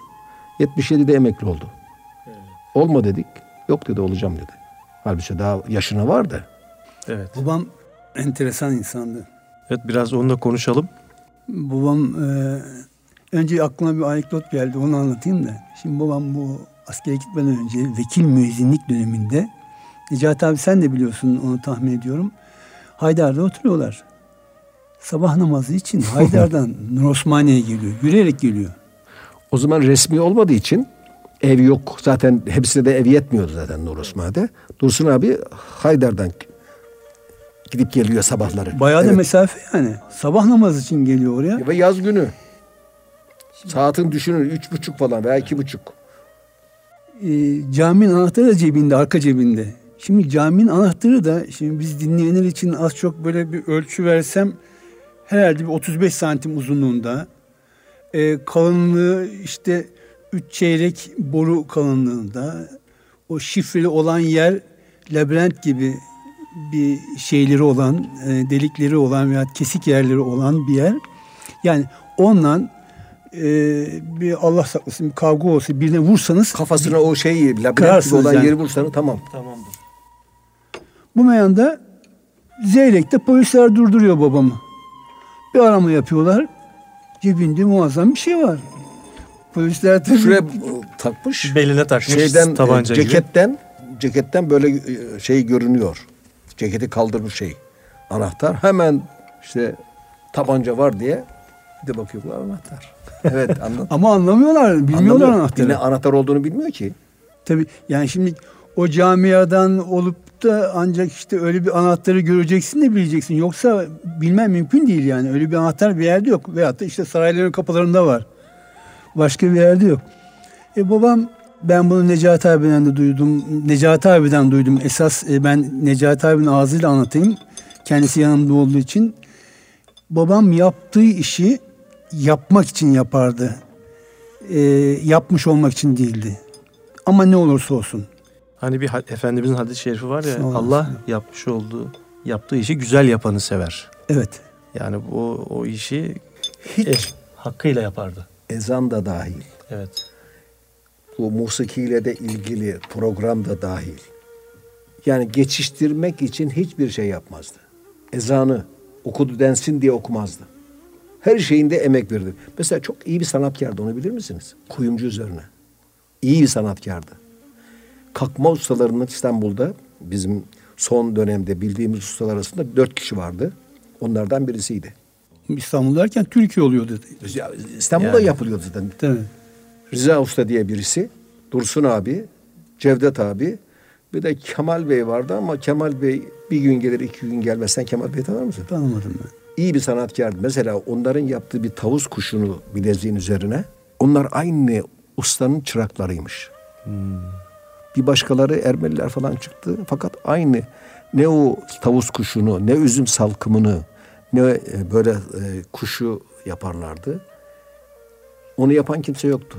77'de emekli oldu. Olma dedik. Yok dedi olacağım dedi. Halbuki daha yaşına var da. Evet. Babam enteresan insandı. Evet biraz onunla konuşalım. Babam e, önce aklıma bir anekdot geldi onu anlatayım da. Şimdi babam bu askere gitmeden önce vekil müezzinlik döneminde Necati abi sen de biliyorsun onu tahmin ediyorum. Haydar'da oturuyorlar. Sabah namazı için Haydar'dan Nur Osmaniye'ye geliyor. Yürüyerek geliyor. O zaman resmi olmadığı için ev yok. Zaten hepsine de ev yetmiyordu zaten Nur Osman'da. Dursun abi Haydar'dan gidip geliyor sabahları. Bayağı da Evet. mesafe yani. Sabah namazı için geliyor oraya. Ve yaz günü. Saatin düşünün üç buçuk falan veya iki buçuk. e, caminin anahtarı da cebinde, arka cebinde. Şimdi caminin anahtarı da şimdi biz dinleyenler için az çok böyle bir ölçü versem herhalde bir 35 santim uzunluğunda. E, kalınlığı işte üç çeyrek boru kalınlığında. O şifreli olan yer labirent gibi bir şeyleri olan, e, delikleri olan veya kesik yerleri olan bir yer. Yani ondan e, bir Allah saklasın bir kavga olsa birine vursanız Kafasına o şeyi labirent gibi olan yani. yeri vursanız tamam. Tamamdır. Bu meyanda Zeyrek'te polisler durduruyor babamı. Bir arama yapıyorlar. Cebinde muazzam bir şey var. Polisler tabii Şuraya e, takmış. Beline takmış şeyden tabanca e, gibi. ceketten ceketten böyle e, şey görünüyor. Ceketi kaldırmış şey. Anahtar hemen işte tabanca var diye bir de bakıyorlar anahtar. Evet anladım. Ama anlamıyorlar, bilmiyorlar Anlamıyor. anahtarı. Ne anahtar olduğunu bilmiyor ki. Tabii yani şimdi o camiadan olup da ancak işte öyle bir anahtarı göreceksin de bileceksin. Yoksa bilmem mümkün değil yani. Öyle bir anahtar bir yerde yok. Veyahut da işte sarayların kapılarında var. Başka bir yerde yok. E babam ben bunu Necati abiden de duydum. Necati abiden duydum. Esas e, ben Necati abinin ağzıyla anlatayım. Kendisi yanımda olduğu için. Babam yaptığı işi yapmak için yapardı. E, yapmış olmak için değildi. Ama ne olursa olsun. Hani bir Efendimizin hadis-i şerifi var ya. Allah yapmış olduğu yaptığı işi güzel yapanı sever. Evet. Yani o o işi Hiç e, hakkıyla yapardı. ezan da dahil. Evet. Bu musikiyle de ilgili program da dahil. Yani geçiştirmek için hiçbir şey yapmazdı. Ezanı okudu densin diye okumazdı. Her şeyinde emek verdi. Mesela çok iyi bir sanatkardı onu bilir misiniz? Kuyumcu üzerine. İyi bir sanatkardı. Kalkma ustalarının İstanbul'da bizim son dönemde bildiğimiz ustalar arasında dört kişi vardı. Onlardan birisiydi. İstanbul derken Türkiye oluyordu. Ya İstanbul'da Yani. yapılıyordu zaten. Tabii. Rıza Usta diye birisi, Dursun abi, Cevdet abi, bir de Kemal Bey vardı ama Kemal Bey bir gün gelir iki gün gelmezsen Kemal Bey tanır mısın? Tanımadım ben. İyi bir sanatkardı. Mesela onların yaptığı bir tavus kuşunu bileziğin üzerine onlar aynı ustanın çıraklarıymış. Bir başkaları Ermeniler falan çıktı fakat aynı ne o tavus kuşunu ne üzüm salkımını ne e, böyle e, kuşu yaparlardı. Onu yapan kimse yoktu.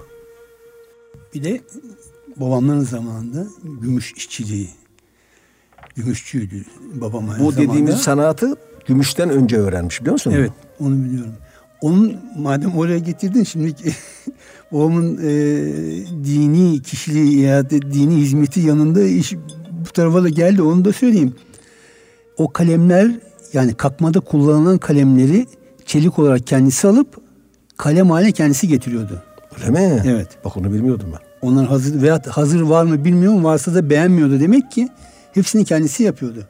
Bir de babamların zamanında gümüş işçiliği. Gümüşçüydü babam aynı Bu zamanda. dediğimiz sanatı gümüşten önce öğrenmiş biliyor musun? Evet onu biliyorum. Onun madem oraya getirdin şimdi babamın e, dini kişiliği ya da dini hizmeti yanında iş bu tarafa da geldi onu da söyleyeyim. O kalemler yani kakmada kullanılan kalemleri çelik olarak kendisi alıp kalem haline kendisi getiriyordu. Öyle mi? Evet. Bak onu bilmiyordum ben. Onlar hazır veya hazır var mı bilmiyorum. Varsa da beğenmiyordu demek ki. Hepsini kendisi yapıyordu.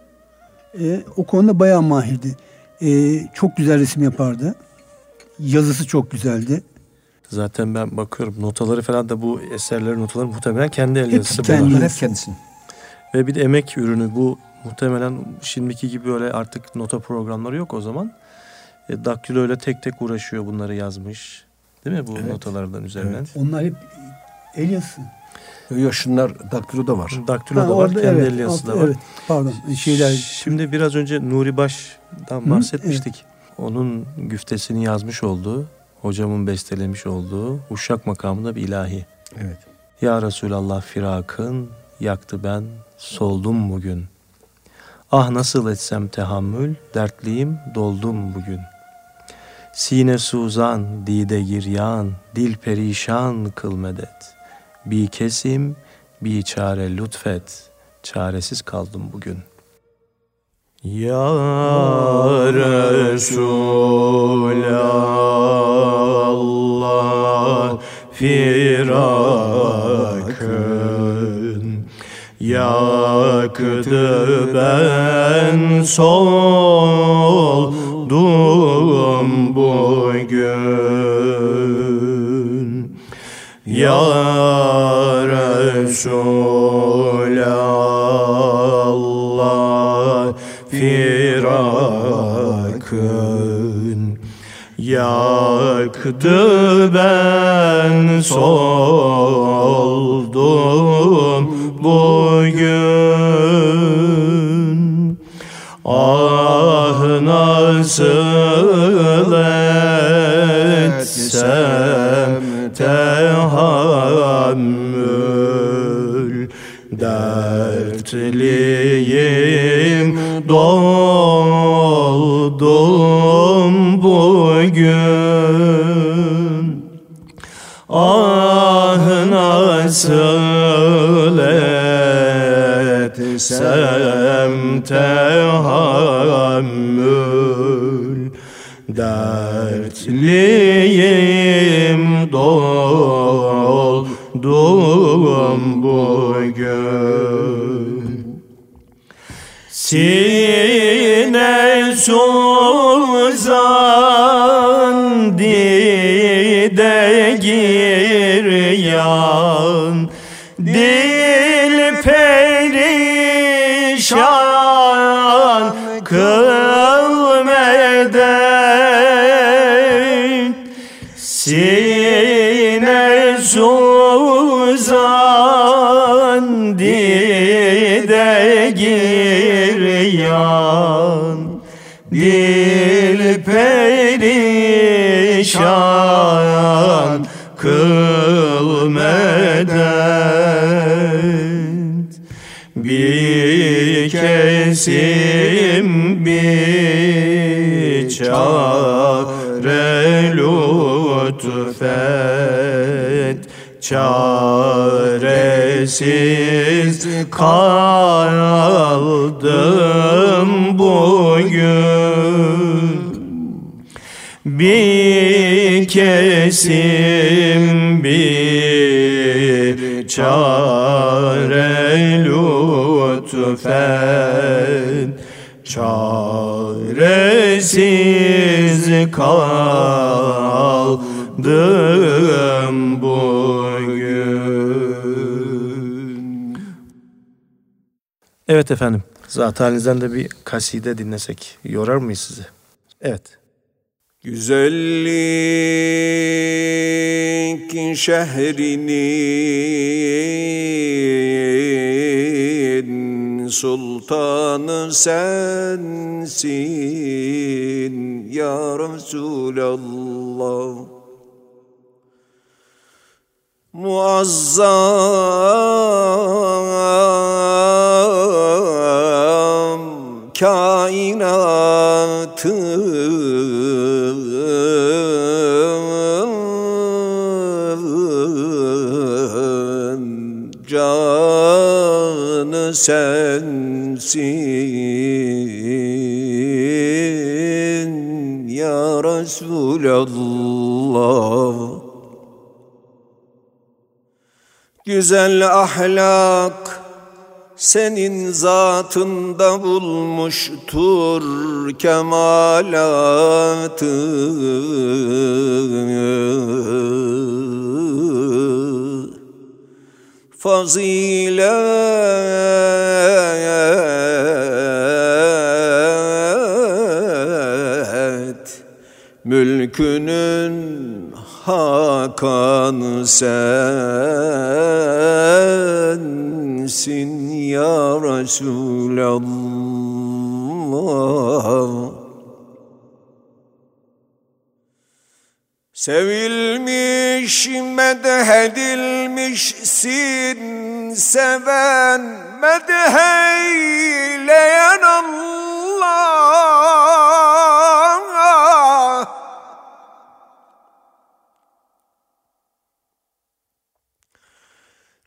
E, o konuda bayağı mahirdi. E, çok güzel resim yapardı. Yazısı çok güzeldi. Zaten ben bakıyorum notaları falan da bu eserlerin notaları muhtemelen kendi el Hep yazısı Yes. hep kendisinin. Ve bir de emek ürünü bu muhtemelen şimdiki gibi öyle artık nota programları yok o zaman. E, daktilo ile tek tek uğraşıyor bunları yazmış. Değil mi bu Evet. notalardan üzerinden? Evet. Onlar hep el yazısı. Yok şunlar daktiloda var. Daktilo Ha, da var, orada kendi evet, yazısı da var. Evet, pardon. Şeyler Şimdi biraz önce Nuri Baş'tan Hı, bahsetmiştik. Onun güftesini yazmış olduğu, hocamın bestelemiş olduğu Uşak makamında bir ilahi. Evet. Ya Resulallah firakın, yaktı ben, soldum bugün. Ah nasıl etsem tehammül, dertliyim, doldum bugün. Sine suzan, dide giryan, dil perişan kıl medet. Bir kesim, bir çare lütfet, çaresiz kaldım bugün. Ya Resulallah firakın yaktı ben soldum bugün. Ya Resulallah firakın yaktı ben soldum bugün. Ah nasıl Dertliyim doldum bugün. Ah nasıl etsem tahammül Dertliyim doldum bugün Sine suzan dide giryan Dil perişan kıl medet Bir kesim bir çare lütfet. Çaresiz kaldım bugün bir kesim bir çare lütfen Çaresiz kaldım bugün Evet efendim. Zat halinizden de bir kaside dinlesek yorar mıyız sizi? Evet. Güzellik şehrinin sultanı sensin ya Resulallah. Muazzam kainatın sensin ya Resulallah. Güzel ahlak senin zatında bulmuştur kemalatı Fazilet mülkünün hakanı sensin ya Resulallah Sevilmiş, medhedilmişsin seven, medheyleyen Allah.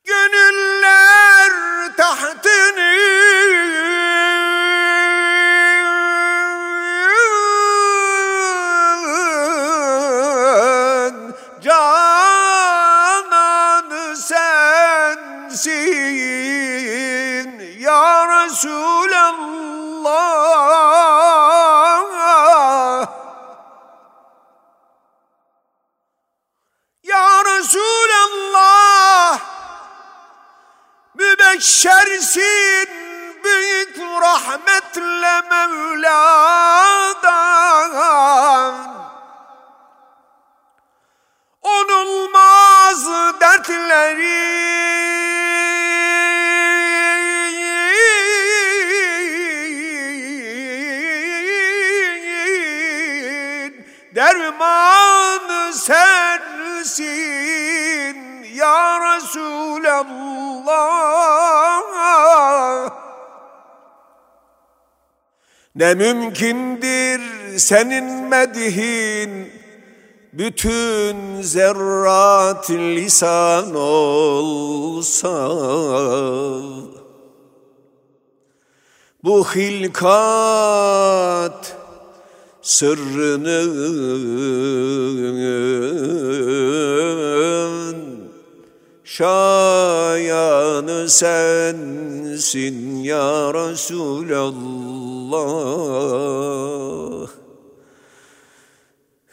Gönüller tahtını Mübeşşersin büyük rahmetle Mevla'dan. Onulmaz dertlerin dermanı sensin ya Resulallah Ne mümkündür senin medihin bütün zerrat lisan olsa. Bu hilkat sırrının şayanı sensin ya Resulallah.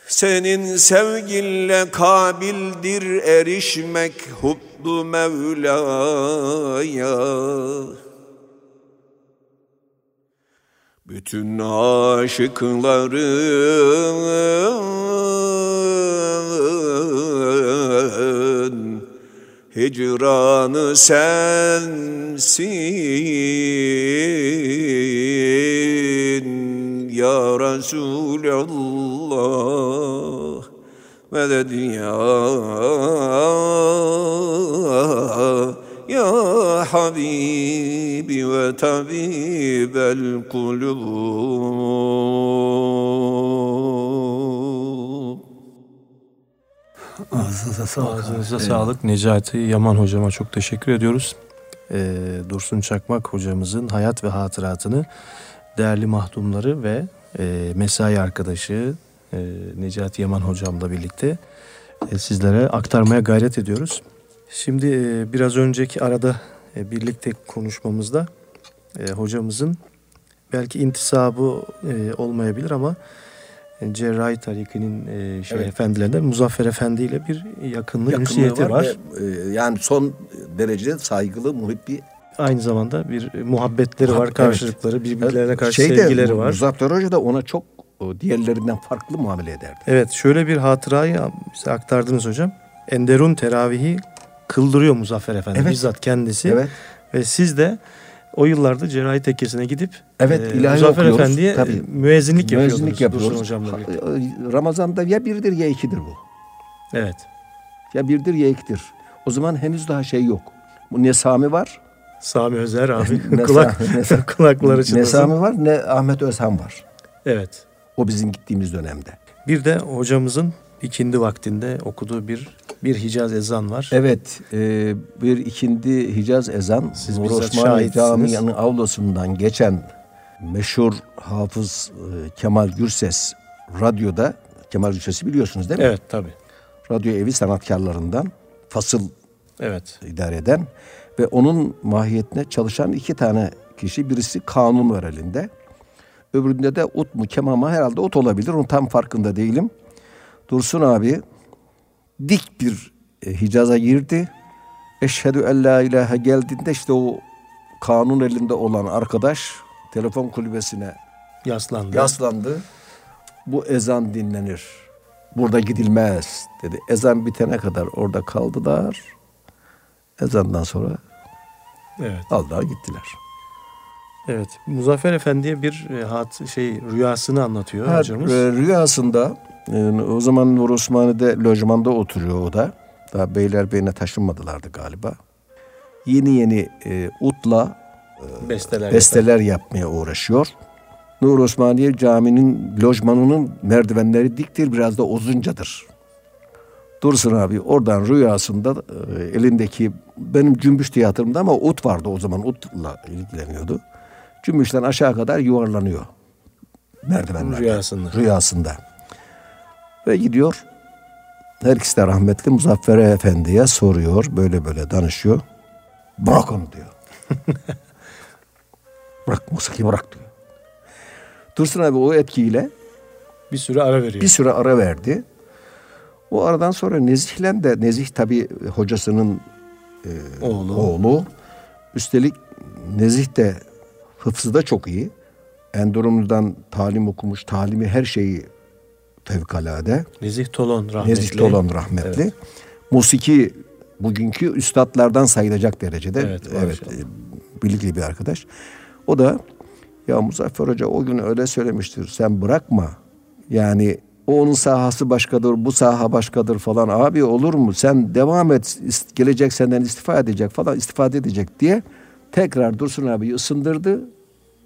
Senin sevginle kabildir erişmek hubbu Mevla'ya. Bütün aşıkların hicranı sensin ya Resulallah. Meded ya ya Habibi ve tabibel kulub Ağzınıza sağlık. Ağzınıza sağlık. Necati Yaman hocama çok teşekkür ediyoruz. Ee, Dursun Çakmak hocamızın hayat ve hatıratını değerli mahdumları ve e, mesai arkadaşı e, Necati Yaman hocamla birlikte e, sizlere aktarmaya gayret ediyoruz. Şimdi e, biraz önceki arada e, birlikte konuşmamızda e, hocamızın belki intisabı e, olmayabilir ama Cerrahi Tariki'nin e, şey Evet. efendilerinden Muzaffer Efendi ile bir yakınlık, Yakınlığı ünsiyeti var. ve, e, yani son derece saygılı, muhibbi. Aynı zamanda bir muhabbetleri var, Muhabbet, karşılıkları, birbirlerine karşı Şeyde, sevgileri var. Muzaffer Hoca da ona çok diğerlerinden farklı muamele ederdi. Evet, şöyle bir hatırayı bize aktardınız hocam. Enderun teravihi kıldırıyor Muzaffer Efendi Evet. bizzat kendisi. Evet. Ve siz de o yıllarda cerrahi tekkesine gidip Evet, e, Muzaffer okuyoruz. Efendi'ye Tabii. e, müezzinlik yapıyordunuz. Müezzinlik yapıyoruz. Hocamla birlikte. Ha- Ramazan'da ya birdir ya ikidir bu. Evet. Ya birdir ya ikidir. O zaman henüz daha şey yok. Bu ne Sami var, Sami Özer abi Ne kulak ne- kulakları çınlasın. ne Sami var, ne Ahmet Özhan var. Evet. O bizim gittiğimiz dönemde. Bir de hocamızın ikindi vaktinde okuduğu bir bir Hicaz ezan var. Evet, e, bir ikindi Hicaz ezan Siz Nur şahitsiniz. Camii'nin avlusundan geçen meşhur hafız e, Kemal Gürses radyoda Kemal Gürses'i biliyorsunuz değil mi? Evet tabii. Radyo evi sanatkarlarından fasıl Evet. idare eden ve onun mahiyetine çalışan iki tane kişi. Birisi kanun var elinde. Öbüründe de ut mu keman mı herhalde ut olabilir. Onun tam farkında değilim. Dursun abi dik bir e, Hicaz'a girdi. Eşhedü en la ilahe geldiğinde işte o kanun elinde olan arkadaş telefon kulübesine Yaslandı. yaslandı. Bu ezan dinlenir. Burada gidilmez dedi. Ezan bitene kadar orada kaldılar. Ezandan sonra Evet. aldılar gittiler. Evet. Muzaffer Efendi'ye bir e, hat şey rüyasını anlatıyor Ha, hocamız. e, rüyasında e, o zaman Nur Osmani'de lojmanda oturuyor o da. Daha Beylerbeyi'ne taşınmadılardı galiba. Yeni yeni e, utla besteler. besteler yapmaya uğraşıyor. Nur Osmaniye Camii'nin lojmanının merdivenleri diktir biraz da uzuncadır. Dursun abi oradan rüyasında e, elindeki benim cümbüş diye hatırımda ama ut vardı o zaman utla ilgileniyordu. Cümbüşten aşağı kadar yuvarlanıyor merdivenler. Rüyasında. Rüyasında. Ve gidiyor. Her ikisi de rahmetli Muzaffer Efendi'ye soruyor. Böyle böyle danışıyor. Bırak onu diyor. bırak musiki bırak diyor. Dursun abi o etkiyle Bir süre ara veriyor. bir süre ara verdi. O aradan sonra Nezih'le de Nezih tabi hocasının Oğlu. oğlu. Üstelik Nezih de hıfzı da çok iyi. Endorumlu'dan talim okumuş. Talimi her şeyi fevkalade. Nezih Tolon rahmetli. Nezih Tolan rahmetli. Evet. Musiki bugünkü üstadlardan sayılacak derecede. Evet, evet e, bilgili bir arkadaş. O da ya Muzaffer Hoca o gün öyle söylemiştir. Sen bırakma. Yani O onun sahası başkadır, bu saha başkadır falan. Abi olur mu? Sen devam et. Gelecek senden istifa edecek falan, istifade edecek diye tekrar Dursun abi ısındırdı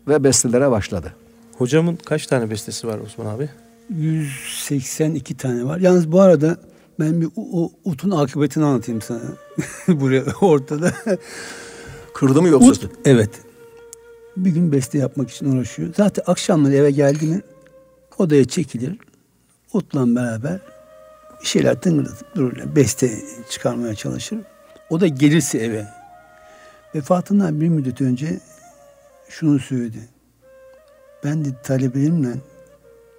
ve bestelere başladı. Hocamın kaç tane bestesi var Osman abi? 182 tane var. Yalnız bu arada ben bir o, utun akıbetini anlatayım sana. Buraya ortada. Kırdı mı yoksa? Ut, evet. Bir gün beste yapmak için uğraşıyor. Zaten akşamları eve geldi mi odaya çekilir. Utla beraber bir şeyler tıngırdatıp dururlar. Beste çıkarmaya çalışır. O da gelirse eve. Vefatından bir müddet önce şunu söyledi. Ben de talebelerimle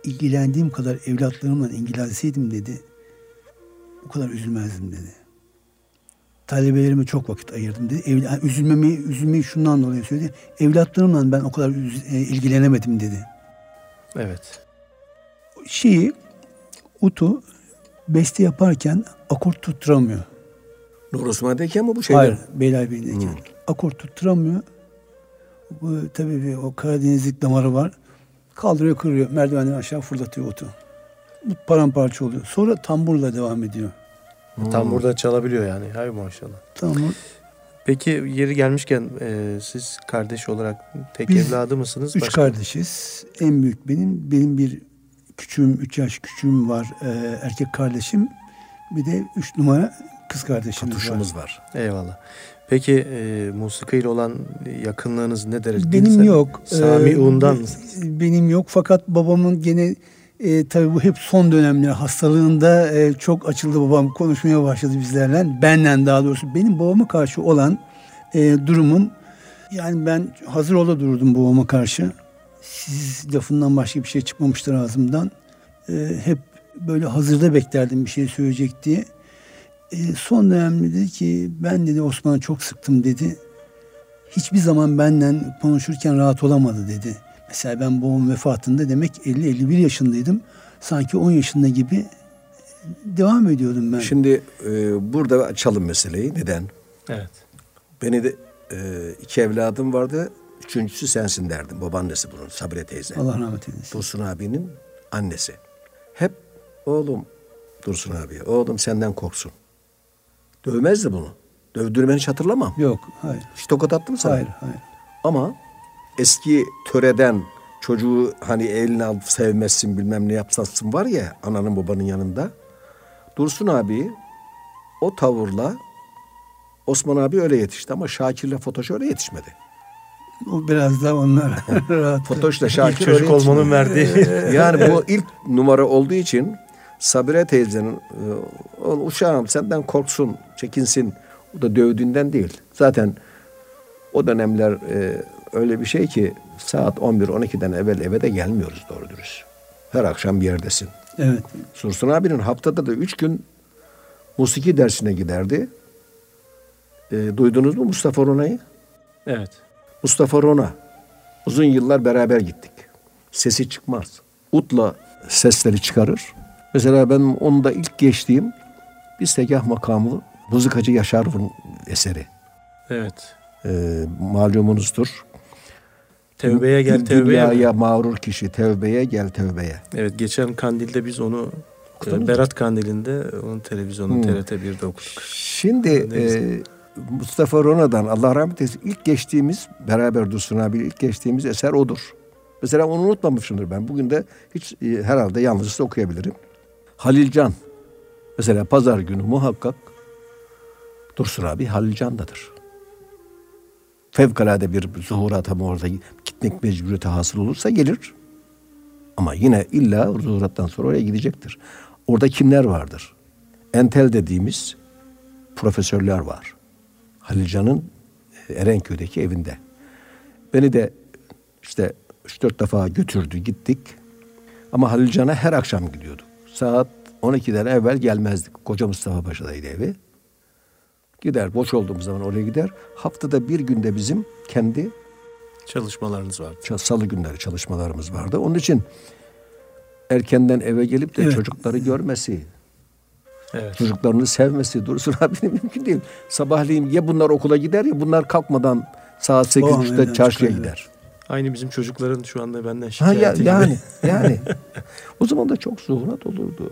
ilgilendiğim kadar evlatlarımla ilgilenseydim dedi. Bu kadar üzülmezdim dedi. Talebelerime çok vakit ayırdım dedi. Evla, yani üzülmemi, üzülmeyi şundan dolayı söyledi. Evlatlarımla ben o kadar üz- e, ilgilenemedim dedi. Evet. Şeyi, Utu beste yaparken akort tutturamıyor. Nur Osman'dayken mi bu şeyler? Hayır, Beylerbeyi'ndeyken. Akort tutturamıyor. Bu tabii bir o Karadenizlik damarı var. Kaldırıyor, kırıyor. Merdivenden aşağı fırlatıyor Utu. Bu paramparça oluyor. Sonra tamburla devam ediyor. Tam burada çalabiliyor yani. Hay maşallah. Tambur. Peki yeri gelmişken e, siz kardeş olarak tek Biz evladı mısınız? Üç Başka- kardeşiz. En büyük benim. Benim bir küçüğüm, üç yaş küçüğüm var. Ee, erkek kardeşim. Bir de üç numara kız kardeşimiz var. Tutuşumuz var. Eyvallah. Peki e, musikiyle olan yakınlığınız ne derece? Benim Sen yok. Sami Ee, Uğun'dan be- mısın? Benim yok fakat babamın gene e, tabii bu hep son dönemler hastalığında e, çok açıldı babam konuşmaya başladı bizlerle. Benden daha doğrusu benim babama karşı olan e, durumum yani ben hazır ola dururdum babama karşı. Siz lafından başka bir şey çıkmamıştır ağzımdan. E, hep böyle hazırda beklerdim bir şey söyleyecek diye. E, son dönemde dedi ki ben dedi Osman'ı çok sıktım dedi hiçbir zaman benden konuşurken rahat olamadı dedi. Mesela ben babamın vefatında demek 50-51 yaşındaydım. Sanki 10 yaşında gibi devam ediyordum ben. Şimdi e, burada açalım meseleyi. Neden? Evet. Beni de e, iki evladım vardı. Üçüncüsü sensin derdim. Babaannesi bunun. Sabre teyze. Allah rahmet eylesin. Dursun abinin annesi. Hep oğlum Dursun abi. Oğlum senden korksun. Dövmezdi bunu. Dövdürmeni hiç hatırlamam. Yok, hayır. Hiç tokat attı mı sana? Hayır, hayır. Ama eski töreden çocuğu hani eline alıp sevmezsin bilmem ne yapsasın var ya ananın babanın yanında. Dursun abi o tavırla Osman abi öyle yetişti ama Şakir'le Fotoş öyle yetişmedi. O biraz daha onlar rahat. Fotoş'la Şakir İlk çocuk öyle olmanın verdiği. Yani bu ilk numara olduğu için Sabire teyzenin e, "Oğlum uşağım senden korksun, çekinsin. O da dövdüğünden değil. Zaten o dönemler e, öyle bir şey ki saat 11-12'den evvel eve de gelmiyoruz doğru dürüst. Her akşam bir yerdesin. Evet. Sursun abinin haftada da üç gün musiki dersine giderdi. E, duydunuz mu Mustafa Rona'yı? evet. Mustafa Rona. Uzun yıllar beraber gittik. Sesi çıkmaz. Utla sesleri çıkarır. Mesela ben onu da ilk geçtiğim bir segah makamı Mızıkacı Yaşar'ın eseri. Evet. Ee, malumunuzdur. Tevbeye gel tevbeye. Dünyaya mağrur kişi tevbeye gel tevbeye. Evet geçen kandilde biz onu e, mu? Berat Kandili'nde onun televizyonu Hmm. TRT 1'de okuduk. Şimdi Neyse. e, Mustafa Rona'dan Allah rahmet eylesin ilk geçtiğimiz beraber Dursun abi ilk geçtiğimiz eser odur. Mesela onu unutmamışımdır ben. Bugün de hiç e, herhalde yalnızca okuyabilirim. Halil Can. Mesela pazar günü muhakkak Dursun abi Halil Can'dadır. Fevkalade bir zuhurat ama orada gitmek mecburiyeti hasıl olursa gelir. Ama yine illa zuhurattan sonra oraya gidecektir. Orada kimler vardır? Entel dediğimiz profesörler var. Halil Can'ın e, Erenköy'deki evinde. Beni de işte 3-4 defa götürdü gittik. Ama Halil Can'a her akşam gidiyorduk. Saat 12'den evvel gelmezdik. Koca Mustafa Paşa'daydı evi. Gider boş olduğumuz zaman oraya gider. Haftada bir günde bizim kendi Çalışmalarınız vardı. salı günleri çalışmalarımız vardı. Onun için erkenden eve gelip de Evet. çocukları görmesi, Evet. çocuklarını sevmesi Dursun abinin mümkün değil. Sabahleyin ya bunlar okula gider ya bunlar kalkmadan saat O an 8.30'da evden çarşıya çıkar, gider. Aynı bizim çocukların şu anda benden Ha şikayeti ya, gibi. yani yani o zaman da çok zuhurat olurdu.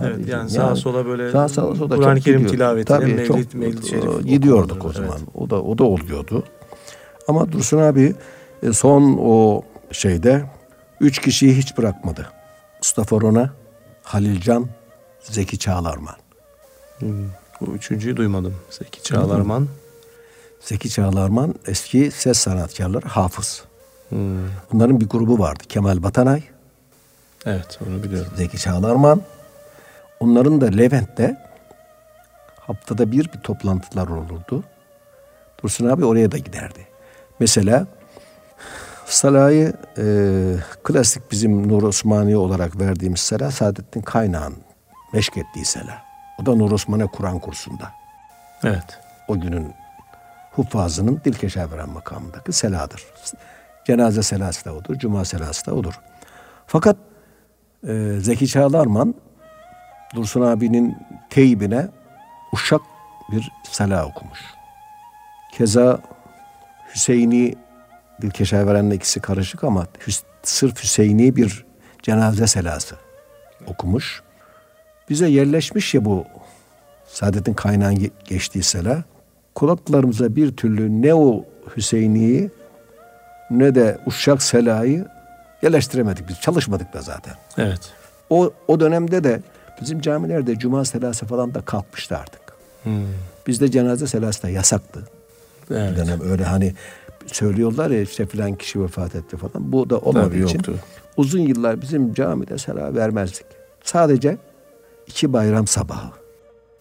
Evet Haricim. yani sağa sola böyle sağa sağa sola Kur'an-ı Kerim tilavetine Tabii, mevlid, çok, mevlid şerif e, gidiyorduk o zaman. evet. O da o da oluyordu. Ama Dursun abi e, son o şeyde üç kişiyi hiç bırakmadı. Mustafa Rona, Halil Can, Zeki Çağlarman. Hmm, Bu üçüncüyü duymadım. Zeki Çağlarman. Zeki Çağlarman eski ses sanatkarları hafız. Hmm, Bunların bir grubu vardı. Kemal Batanay, Evet onu biliyorum. Zeki Çağlarman. Onların da Levent'te haftada bir bir toplantılar olurdu. Dursun abi oraya da giderdi. Mesela Salah'ı e, klasik bizim Nur Osmaniye olarak verdiğimiz Salah Saadettin Kaynağ'ın meşk ettiği Salah. O da Nur Osmaniye Kur'an kursunda. Evet. O günün huffazının Dilkeşe veren makamındaki seladır. Cenaze selası da odur, cuma selası da odur. Fakat e, Zeki Çağlarman Dursun abinin teybine uşak bir sela okumuş. Keza Hüseyin'i Dilkeşe verenle ikisi karışık ama Hüs- sırf Hüseyin'i bir cenaze selası okumuş. Bize yerleşmiş ya bu Saadet'in kaynağın ge- geçtiği sela. Kulaklarımıza bir türlü ne o Hüseyin'i ne de Uşak Sela'yı yerleştiremedik biz. Çalışmadık da zaten. Evet. O, o dönemde de bizim camilerde cuma selası falan da kalkmıştı artık. Hmm, Bizde cenaze selası da yasaktı. Evet. Bir dönem öyle hani söylüyorlar ya işte filan kişi vefat etti falan. Bu da olmadığı Tabii için yoktu. uzun yıllar bizim camide sela vermezdik. Sadece iki bayram sabahı.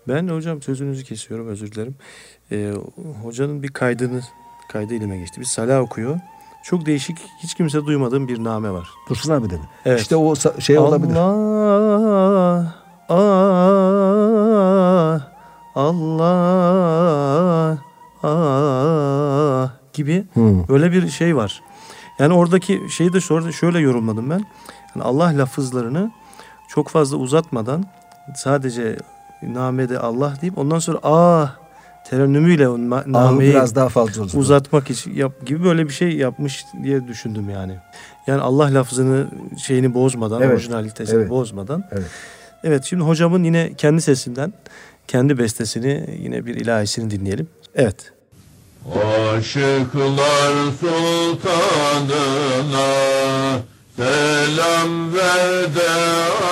Ben hocam sözünüzü kesiyorum özür dilerim. Ee, hocanın bir kaydını kaydı elime geçti. Bir salah okuyor. Çok değişik hiç kimse duymadığım bir name var. Dursun abi dedi. Evet. İşte o şey olabilir. Allah ah Allah ah gibi Hı. böyle bir şey var. Yani oradaki şeyi de şöyle, şöyle yorumladım ben. Yani Allah lafızlarını çok fazla uzatmadan sadece namede Allah deyip ondan sonra ah terennümüyle o nameyi biraz daha fazla uzun. uzatmak için yap, gibi böyle bir şey yapmış diye düşündüm yani. Yani Allah lafzını şeyini bozmadan, Evet. orijinalitesini Evet. bozmadan. Evet. Evet şimdi hocamın yine kendi sesinden kendi bestesini yine bir ilahisini dinleyelim. Evet. Aşıklar sultanına selam ver de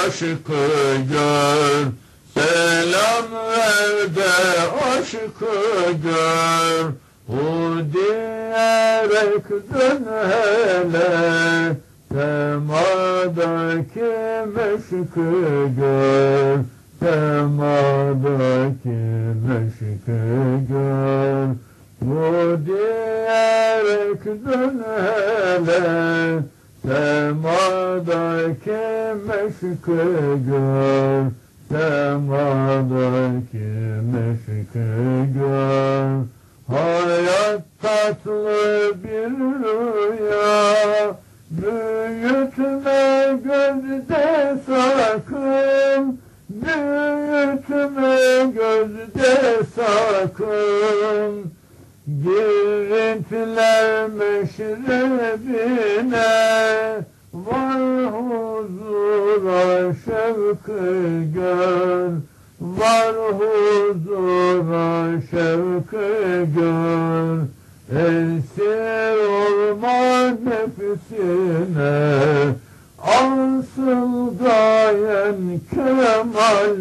aşkı gör. Selam ver de aşkı gör. Hu diyerek dön hele semadaki meşkı gör. Semadaki meşkı gör. Bu diyerek dön hele Semadaki meşkı gör Semadaki meşkü gör. Hayat tatlı bir rüya. Büyütme gözde sakın. Büyütme gözde sakın. Girintiler meşrebine Var huzura şevkı gör Var huzura şevkı gör Esir olma nefsine Asıl gayen kemaldir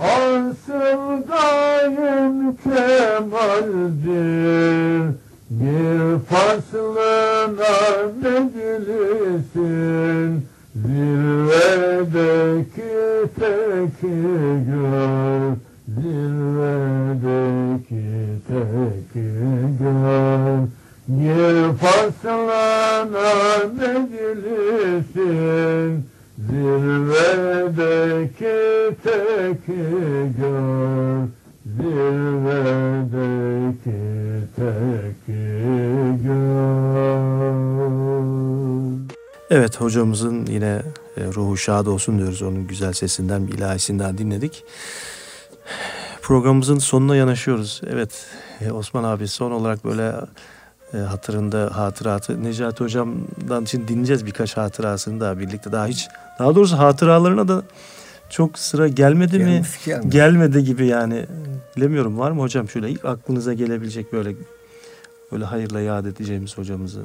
Asıl gayen kemaldir Bir faslına meclisin Zirvedeki teki gör Zirvedeki teki gör. Bir faslına meclisin Zirvedeki teki gör Zirvedeki Evet hocamızın yine e, ruhu şad olsun diyoruz. Onun güzel sesinden, bir ilahisinden dinledik. Programımızın sonuna yanaşıyoruz. Evet e, Osman abi son olarak böyle e, hatırında hatıratı Necati hocamdan için dinleyeceğiz birkaç hatırasını daha birlikte daha hiç daha doğrusu hatıralarına da çok sıra gelmedi mi? Gelmiş, gelmiş. Gelmedi gibi yani. Bilemiyorum var mı hocam şöyle ilk aklınıza gelebilecek böyle böyle hayırla yad edeceğimiz hocamızı.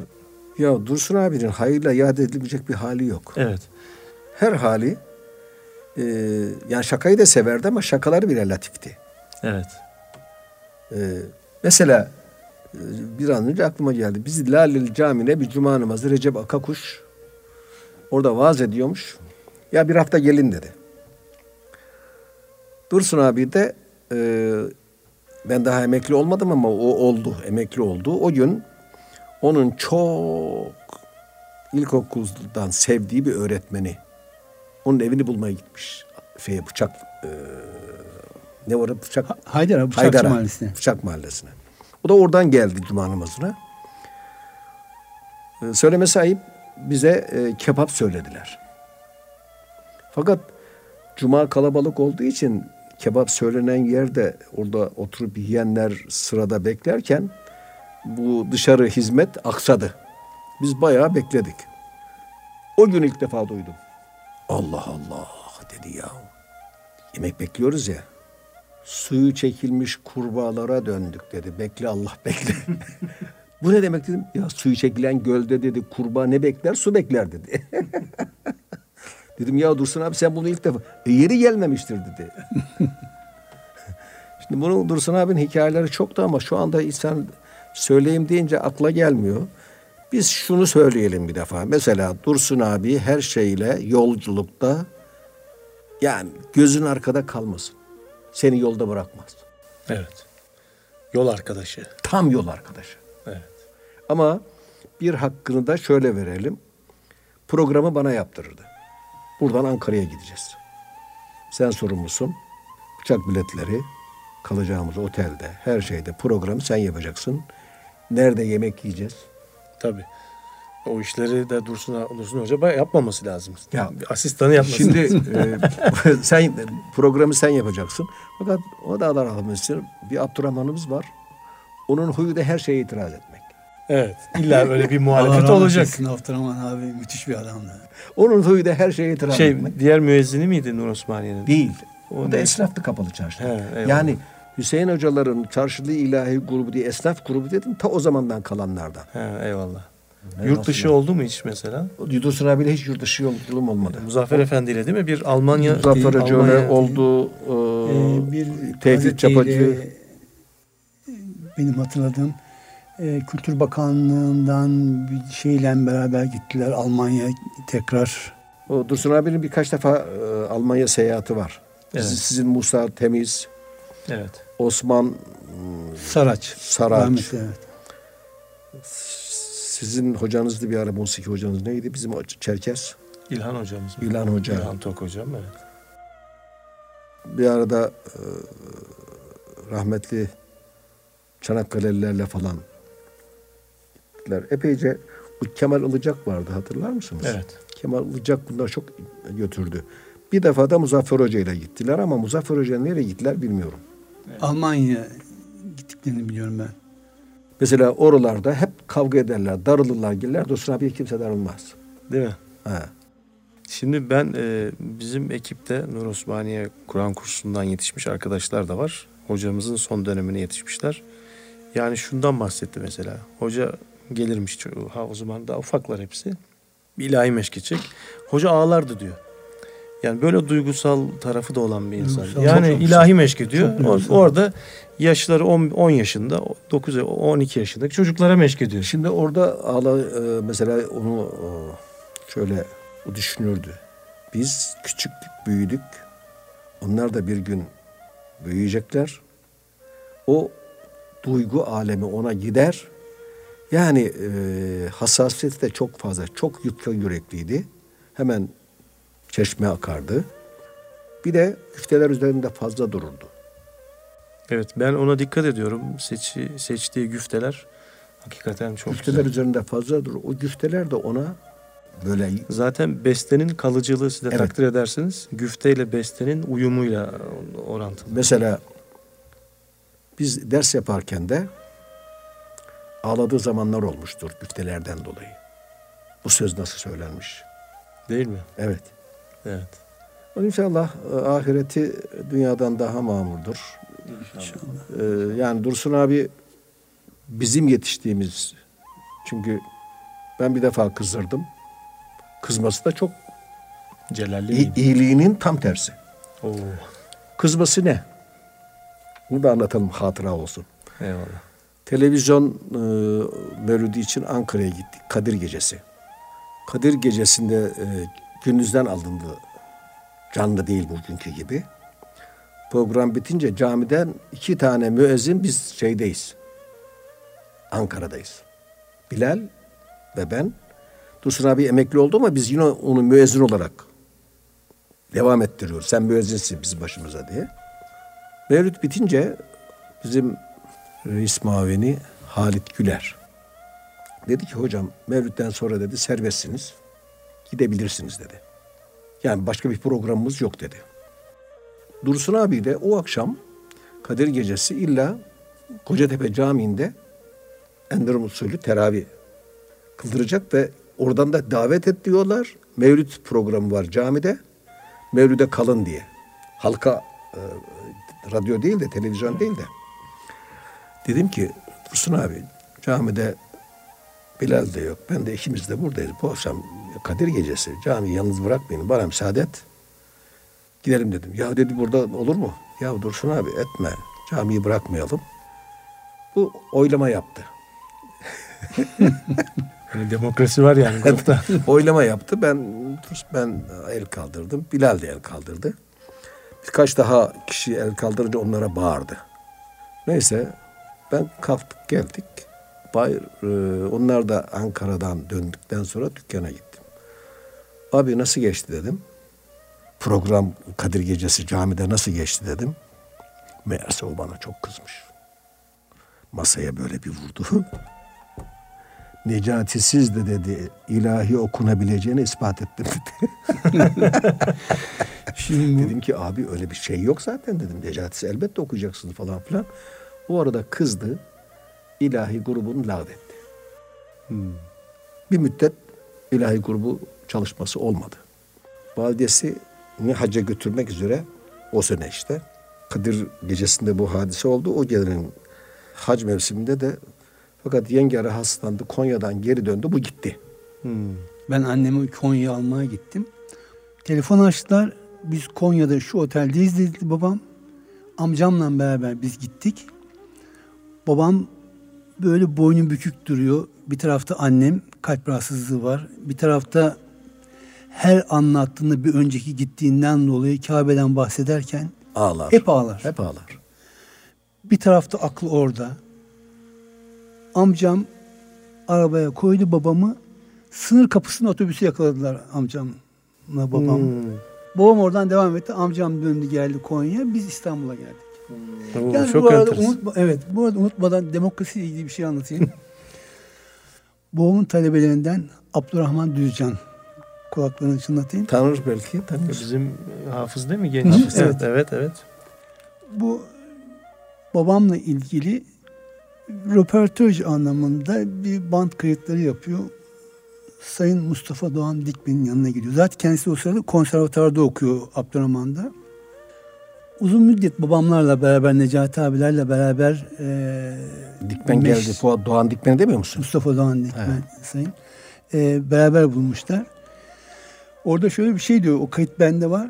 Ya Dursun abinin hayırla yad edilecek bir hali yok. Evet. Her hali e, yani şakayı da severdi ama şakaları bile latifti. Evet. E, mesela e, bir an önce aklıma geldi. Biz Laleli Camii'ne bir cuma namazı Recep Akakuş orada vaaz ediyormuş. Ya bir hafta gelin dedi. Dursun abi de e, ben daha emekli olmadım ama o oldu. Emekli oldu. O gün onun çok ilkokuldan sevdiği bir öğretmeni onun evini bulmaya gitmiş. Şey, bıçak e, ne var bıçak Haydar abi Bıçakçı Haydar'a, Mahallesi'ne. Bıçak Mahallesi'ne. O da oradan geldi cuma namazına. Ee, söyleme sahip bize e, kebap söylediler. Fakat cuma kalabalık olduğu için kebap söylenen yerde orada oturup yiyenler sırada beklerken bu dışarı hizmet aksadı. Biz bayağı bekledik. O gün ilk defa duydum. Allah Allah dedi ya. Yemek bekliyoruz ya. Suyu çekilmiş kurbağalara döndük dedi. Bekle Allah bekle. Bu ne demek dedim. Ya suyu çekilen gölde dedi kurbağa ne bekler? Su bekler dedi. dedim ya Dursun abi sen bunu ilk defa. E, yeri gelmemiştir dedi. Şimdi bunu Dursun abinin hikayeleri çoktu ama şu anda insan söyleyeyim deyince akla gelmiyor. Biz şunu söyleyelim bir defa. Mesela Dursun abi her şeyle yolculukta yani gözün arkada kalmasın. Seni yolda bırakmaz. Evet. Yol arkadaşı. Tam yol arkadaşı. Evet. Ama bir hakkını da şöyle verelim. Programı bana yaptırırdı. Buradan Ankara'ya gideceğiz. Sen sorumlusun. Uçak biletleri, kalacağımız otelde, her şeyde programı sen yapacaksın. Nerede yemek yiyeceğiz? Tabii. O işleri de Dursun, Dursun Hoca yapmaması lazım. Ya, Bir asistanı yapması Şimdi lazım. e, sen programı sen yapacaksın. Fakat o da Allah rahmet eylesin. Bir Abdurrahman'ımız var. Onun huyu da her şeye itiraz etmek. Evet. İlla böyle bir muhalefet olacak. Abdurrahman abi müthiş bir adamdı. Onun huyu da her şeye itiraz Şey etmek. diğer müezzini miydi Nur Osmaniye'nin? Değil. O O, da esnaftı kapalı çarşı. He, eyvallah. yani Hüseyin hocaların çarşılı ilahi grubu diye esnaf grubu dedim ta o zamandan kalanlardan. He, eyvallah. Ne Yurt dışı ya? oldu mu hiç mesela? Dursun abiyle hiç yurt dışı yolculuğum olmadı. Muzaffer Efendi ile değil mi? Bir Almanya Muzaffer Hoca öyle oldu. Ee, E, bir Tevfik Çapacı. benim hatırladığım e, Kültür Bakanlığı'ndan bir şeyle beraber gittiler Almanya tekrar. O Dursun abinin birkaç defa e, Almanya seyahati var. Evet. Siz- Sizin Musa Temiz, Evet. Osman Saraç. Saraç. Rahmetli, evet. Sizin hocanızdı bir ara musiki hocanız neydi? Bizim Çerkes. İlhan hocamız mı? İlhan Hoca. İlhan Tok hocam evet. Bir arada e, rahmetli Çanakkale'lilerle falan gittiler. Epeyce bu Kemal Ilıcak vardı hatırlar mısınız? Evet. Kemal Ilıcak bunları çok götürdü. Bir defa da Muzaffer Hoca ile gittiler ama Muzaffer Hoca nereye gittiler bilmiyorum. Almanya gittiklerini biliyorum ben. Mesela oralarda hep kavga ederler, darılırlar, gelirler. Dursun abiye kimse darılmaz. Değil mi? Ha. Şimdi ben e, bizim ekipte Nur Osmaniye Kur'an kursundan yetişmiş arkadaşlar da var. Hocamızın son dönemine yetişmişler. Yani şundan bahsetti mesela. Hoca gelirmiş ço- ha o zaman daha ufaklar hepsi. Bir ilahi meşk edecek. Hoca ağlardı diyor. Yani böyle duygusal tarafı da olan bir insan. Duygusal, yani çok ilahi meşk ediyor. Çok O- duygusal. orada yaşları 10, 10 yaşında, 9 12 yaşındaki çocuklara meşk ediyor. Şimdi orada ağla, e, mesela onu e, şöyle o düşünürdü. Biz küçüktük, büyüdük. Onlar da bir gün büyüyecekler. O duygu alemi ona gider. Yani e, hassasiyeti de çok fazla, çok yufka yürekliydi. Hemen çeşme akardı. Bir de güfteler üzerinde fazla dururdu. Evet ben ona dikkat ediyorum. Seçi, seçtiği güfteler hakikaten çok güfteler güzel. üzerinde fazla durur. O güfteler de ona böyle Zaten bestenin kalıcılığı siz de Evet. takdir edersiniz. Güfteyle bestenin uyumuyla orantılı. Mesela biz ders yaparken de ağladığı zamanlar olmuştur güftelerden dolayı. Bu söz nasıl söylenmiş? Değil mi? Evet. Evet. İnşallah e, ahireti dünyadan daha mamurdur. Ee, yani Dursun abi bizim yetiştiğimiz çünkü ben bir defa kızdırdım. Kızması da çok Celalli miydi? iyiliğinin tam tersi. Oo. Kızması ne? Bunu da anlatalım hatıra olsun. Eyvallah. Televizyon e, mevlüdü için Ankara'ya gittik. Kadir Gecesi. Kadir Gecesi'nde e, gündüzden alındı. Canlı değil bugünkü gibi. Program bitince camiden iki tane müezzin biz şeydeyiz. Ankara'dayız. Bilal ve ben. Dursun abi emekli oldu ama biz yine onu müezzin olarak devam ettiriyoruz. Sen müezzinsin bizim başımıza diye. Mevlüt bitince bizim reis mavini Halit Güler. Dedi ki hocam Mevlüt'ten sonra dedi serbestsiniz. Gidebilirsiniz dedi. Yani başka bir programımız yok dedi. Dursun abi de o akşam Kadir Gecesi illa Kocatepe Camii'nde Enderun usulü teravih kıldıracak ve oradan da davet et diyorlar. Mevlüt programı var camide. Mevlüde kalın diye. Halka e, radyo değil de televizyon değil de. Dedim ki Dursun abi camide Bilal de yok. Ben de ikimiz de buradayız. Bu akşam Kadir gecesi. Camiyi yalnız bırakmayın. Bana müsaade et. Gidelim dedim. Ya dedi burada olur mu? Ya Dursun abi etme. Camiyi bırakmayalım. Bu oylama yaptı. Yani demokrasi var yani grupta. oylama yaptı. Ben ben el kaldırdım. Bilal de el kaldırdı. Birkaç daha kişi el kaldırınca onlara bağırdı. Neyse ben kalktık geldik. Bayır, e, onlar da Ankara'dan döndükten sonra dükkana gittim. Abi nasıl geçti dedim. Program Kadir Gecesi camide nasıl geçti dedim. Meğerse o bana çok kızmış. Masaya böyle bir vurdu. Necatisiz de dedi ilahi okunabileceğini ispat ettim dedi. Şimdi dedim ki abi öyle bir şey yok zaten dedim. Necatisi elbette okuyacaksın falan filan. O arada kızdı. ilahi grubunu lağvetti. Bir müddet ilahi grubu çalışması olmadı. Validesini hacca götürmek üzere o sene işte. Kadir gecesinde bu hadise oldu. O gelenin hac mevsiminde de fakat yenge rahatsızlandı. Konya'dan geri döndü. Bu gitti. ben annemi Konya almaya gittim. Telefon açtılar. Biz Konya'da şu oteldeyiz dedi babam. Amcamla beraber biz gittik. Babam böyle boynu bükük duruyor. Bir tarafta annem kalp rahatsızlığı var. Bir tarafta her anlattığında bir önceki gittiğinden dolayı Kabe'den bahsederken Ağlar. hep ağlar. Hep ağlar. Bir tarafta aklı orada. Amcam arabaya koydu babamı. Sınır kapısında otobüsü yakaladılar amcamla babam. Babam oradan devam etti. Amcam döndü geldi Konya'ya. Biz İstanbul'a geldik. Oo, Yani çok bu arada enteresan. unutma, evet bu arada unutmadan demokrasiyle ilgili bir şey anlatayım. Babamın talebelerinden Abdurrahman Düzcan. Kulaklarını çınlatayım. Tanır belki. Tanır. Bizim hafız değil mi genç? Evet, evet. evet, evet. Bu babamla ilgili röportaj anlamında bir band kayıtları yapıyor. Sayın Mustafa Doğan Dikmen'in yanına gidiyor. Zaten kendisi o sırada konservatuarda okuyor Abdurrahman'da. Uzun müddet babamlarla beraber, Necati abilerle beraber eee Dikmen Meş- geldi. Bu Doğan Dikmen demiyor musun? Mustafa Doğan Dikmen sayın. Eee, beraber bulmuşlar. Orada şöyle bir şey diyor. O kayıt bende var.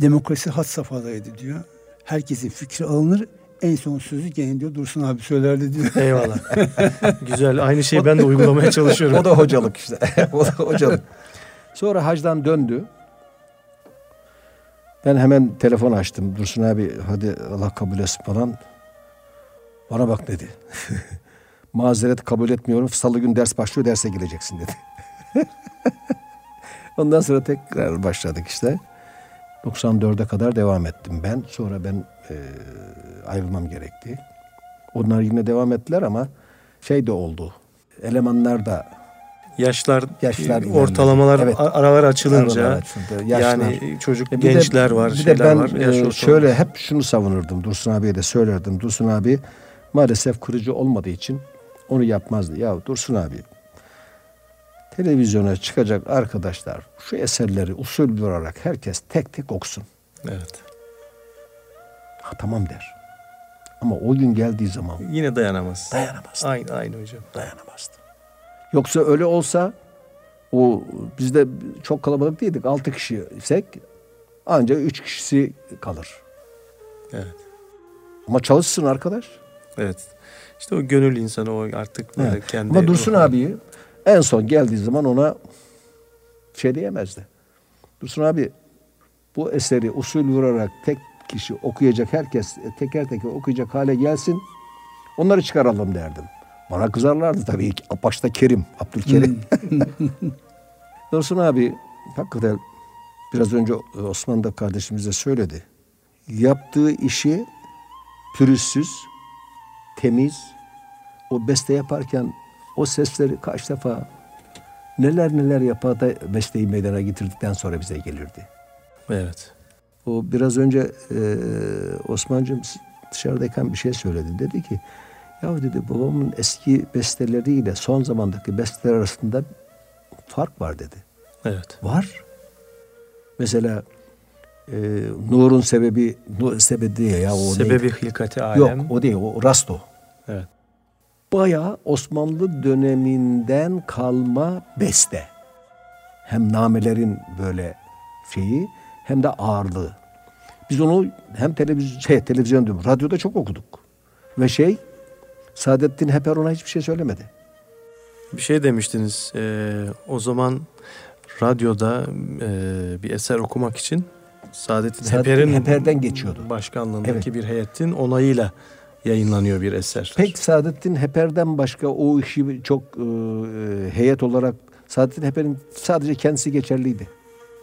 Demokrasi had safhadaydı diyor. Herkesin fikri alınır. En son sözü gene diyor Dursun abi söylerdi diyor. Eyvallah. Güzel. Aynı şeyi ben de uygulamaya çalışıyorum. o da hocalık işte. o da hocalık. Sonra hacdan döndü. Ben hemen telefon açtım. Dursun abi hadi Allah kabul etsin falan. Bana bak dedi. Mazeret kabul etmiyorum. Salı gün ders başlıyor derse gireceksin dedi. Ondan sonra tekrar başladık işte. 94'e kadar devam ettim ben. Sonra ben e, ayrılmam gerekti. Onlar yine devam ettiler ama şey de oldu. Elemanlar da Yaşlar, Yaşlar e, ortalamalar Evet. aralar açılınca Aralar açıldı, yaşlar. yani çocuk E bir de- gençler var, bir de ben var. e, şöyle hep şunu savunurdum. Dursun abiye de söylerdim. Dursun abi maalesef kırıcı olmadığı için onu yapmazdı. Ya Dursun abi televizyona çıkacak arkadaşlar şu eserleri usul olarak herkes tek tek okusun. Evet. Ha tamam der. Ama o gün geldiği zaman Yine dayanamaz. dayanamazdı. Aynı aynı hocam. Dayanamazdı. Yoksa öyle olsa o biz de çok kalabalık değildik. Altı kişiysek ancak üç kişisi kalır. Evet. Ama çalışsın arkadaş. Evet. İşte o gönül insanı o artık böyle Evet. kendi Ama Dursun abiyi en son geldiği zaman ona şey diyemezdi. Dursun abi bu eseri usul vurarak tek kişi okuyacak herkes teker teker okuyacak hale gelsin. Onları çıkaralım derdim. Bana kızarlardı tabii. Başta Kerim, Abdülkerim. Dursun abi hakikaten biraz önce Osman da kardeşimize söyledi. Yaptığı işi pürüzsüz, temiz, o beste yaparken o sesleri kaç defa neler neler yapar da besteyi meydana getirdikten sonra bize gelirdi. Evet. O biraz önce e, Osman'cığım dışarıdayken bir şey söyledi. Dedi ki ya dedi babamın eski besteleriyle son zamandaki besteler arasında fark var dedi. Evet. Var. Mesela e, nurun sebebi nur sebebi diye ya o Sebebi neydi? hilkati alem. Yok o değil o rasto. Evet. Bayağı Osmanlı döneminden kalma beste. Hem namelerin böyle şeyi hem de ağırlığı. Biz onu hem televizyon, şey, televizyon diyorum, radyoda çok okuduk. Ve şey, Saadettin Heper ona hiçbir şey söylemedi. Bir şey demiştiniz. e, o zaman radyoda e, bir eser okumak için Saadettin, Saadettin Heper'in Heper'den geçiyordu. başkanlığındaki bir heyetin onayıyla yayınlanıyor bir eser. Pek Saadettin Heper'den başka o işi çok e, heyet olarak Saadettin Heper'in sadece kendisi geçerliydi.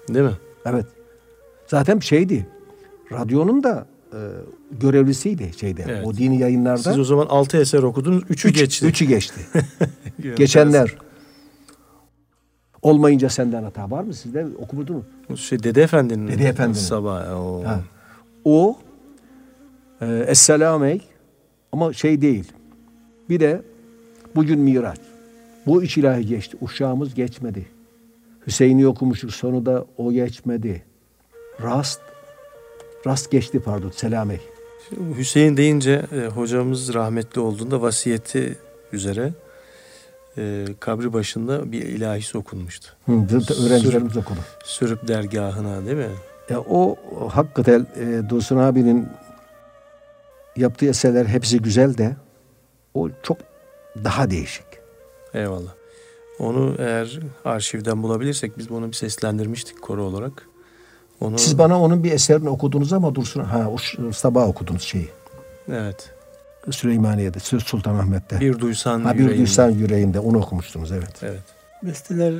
Değil mi? Evet. Zaten şeydi. Radyonun da e, görevlisiydi şeyde. Evet. O dini yayınlarda. Siz o zaman altı eser okudunuz. Üçü Üç- geçti. Üçü geçti. Geçenler. Olmayınca senden hata var mı sizde? Okumadın mı? Şey, Dede Efendi'nin. Dede Efendi'nin. Sabah. O. Ha. O e, Esselamey ama şey değil. Bir de bugün Miraç. Bu üç ilahi geçti. Uşağımız geçmedi. Hüseyin'i okumuştuk. Sonu da o geçmedi. Rast Rast geçti pardon. Selamey. Hüseyin deyince e, hocamız rahmetli olduğunda vasiyeti üzere e, kabri başında bir ilahisi okunmuştu. Hı, öğrencilerimiz okudu. Sürüp dergahına değil mi? Ya o o hakikaten e, Dursun abinin yaptığı eserler hepsi güzel de o çok daha değişik. Eyvallah. Onu eğer arşivden bulabilirsek biz bunu bir seslendirmiştik koro olarak. Onu Siz bana onun bir eserini okudunuz ama Dursun ha sabah okudunuz şeyi. evet Süleymaniye'de, Sü- Sultanahmet'te. bir duysan ha, bir yüreğinde. duysan yüreğinde onu okumuştunuz evet. Evet. Besteler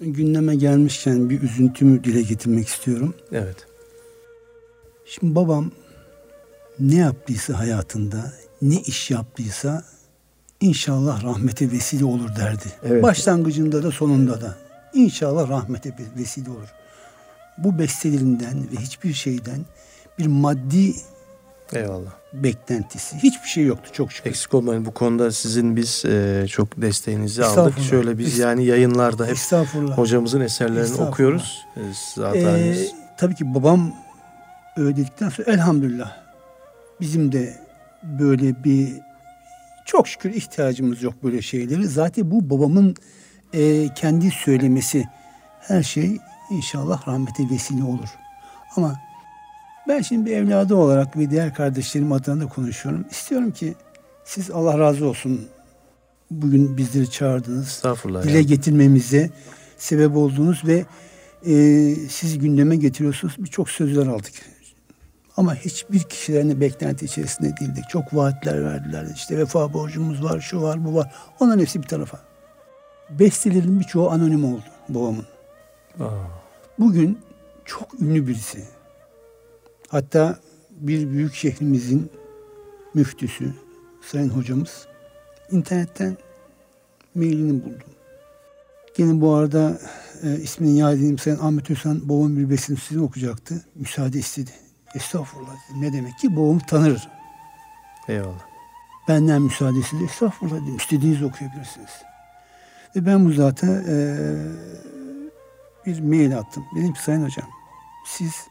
gündeme gelmişken bir üzüntümü dile getirmek istiyorum. Evet. Şimdi babam ne yaptıysa hayatında, ne iş yaptıysa inşallah rahmete vesile olur derdi. Evet. Başlangıcında da sonunda da. İnşallah rahmete ve- vesile olur. Bu bestelerinden ve hiçbir şeyden bir maddi Eyvallah. beklentisi hiçbir şey yoktu çok şükür. Eksik olmayın bu konuda sizin biz e, çok desteğinizi aldık. Şöyle biz yani yayınlarda hep hocamızın eserlerini okuyoruz. E, zaten Ee, tabii ki babam öyle dedikten sonra elhamdülillah bizim de böyle bir çok şükür ihtiyacımız yok böyle şeyleri. Zaten bu babamın e, kendi söylemesi her şey inşallah rahmete vesile olur. Ama ben şimdi bir evladı olarak ve diğer kardeşlerim adına da konuşuyorum. İstiyorum ki siz Allah razı olsun bugün bizleri çağırdınız dile yani. getirmemize sebep oldunuz ve e, siz gündeme getiriyorsunuz. Birçok sözler aldık. Ama hiçbir kişilerin beklenti içerisinde değildik. Çok vaatler verdiler. İşte vefa borcumuz var, şu var, bu var. Onların hepsi bir tarafa. Bestelerin birçoğu anonim oldu babamın. Aa, Bugün çok ünlü birisi. Hatta bir büyük şehrimizin müftüsü, sayın hocamız internetten mailini buldum. Gene bu arada e, ismini yad edeyim Sayın Ahmet Özhan babamın bir bestesini okuyacaktı. Müsaade istedi. Estağfurullah dedim. Ne demek ki babamı tanır. eyvallah. Benden müsaadesiz estağfurullah dedim. İstediğinizi okuyabilirsiniz. Ve ben bu zata e, bir mail attım. Dedim ki Sayın Hocam siz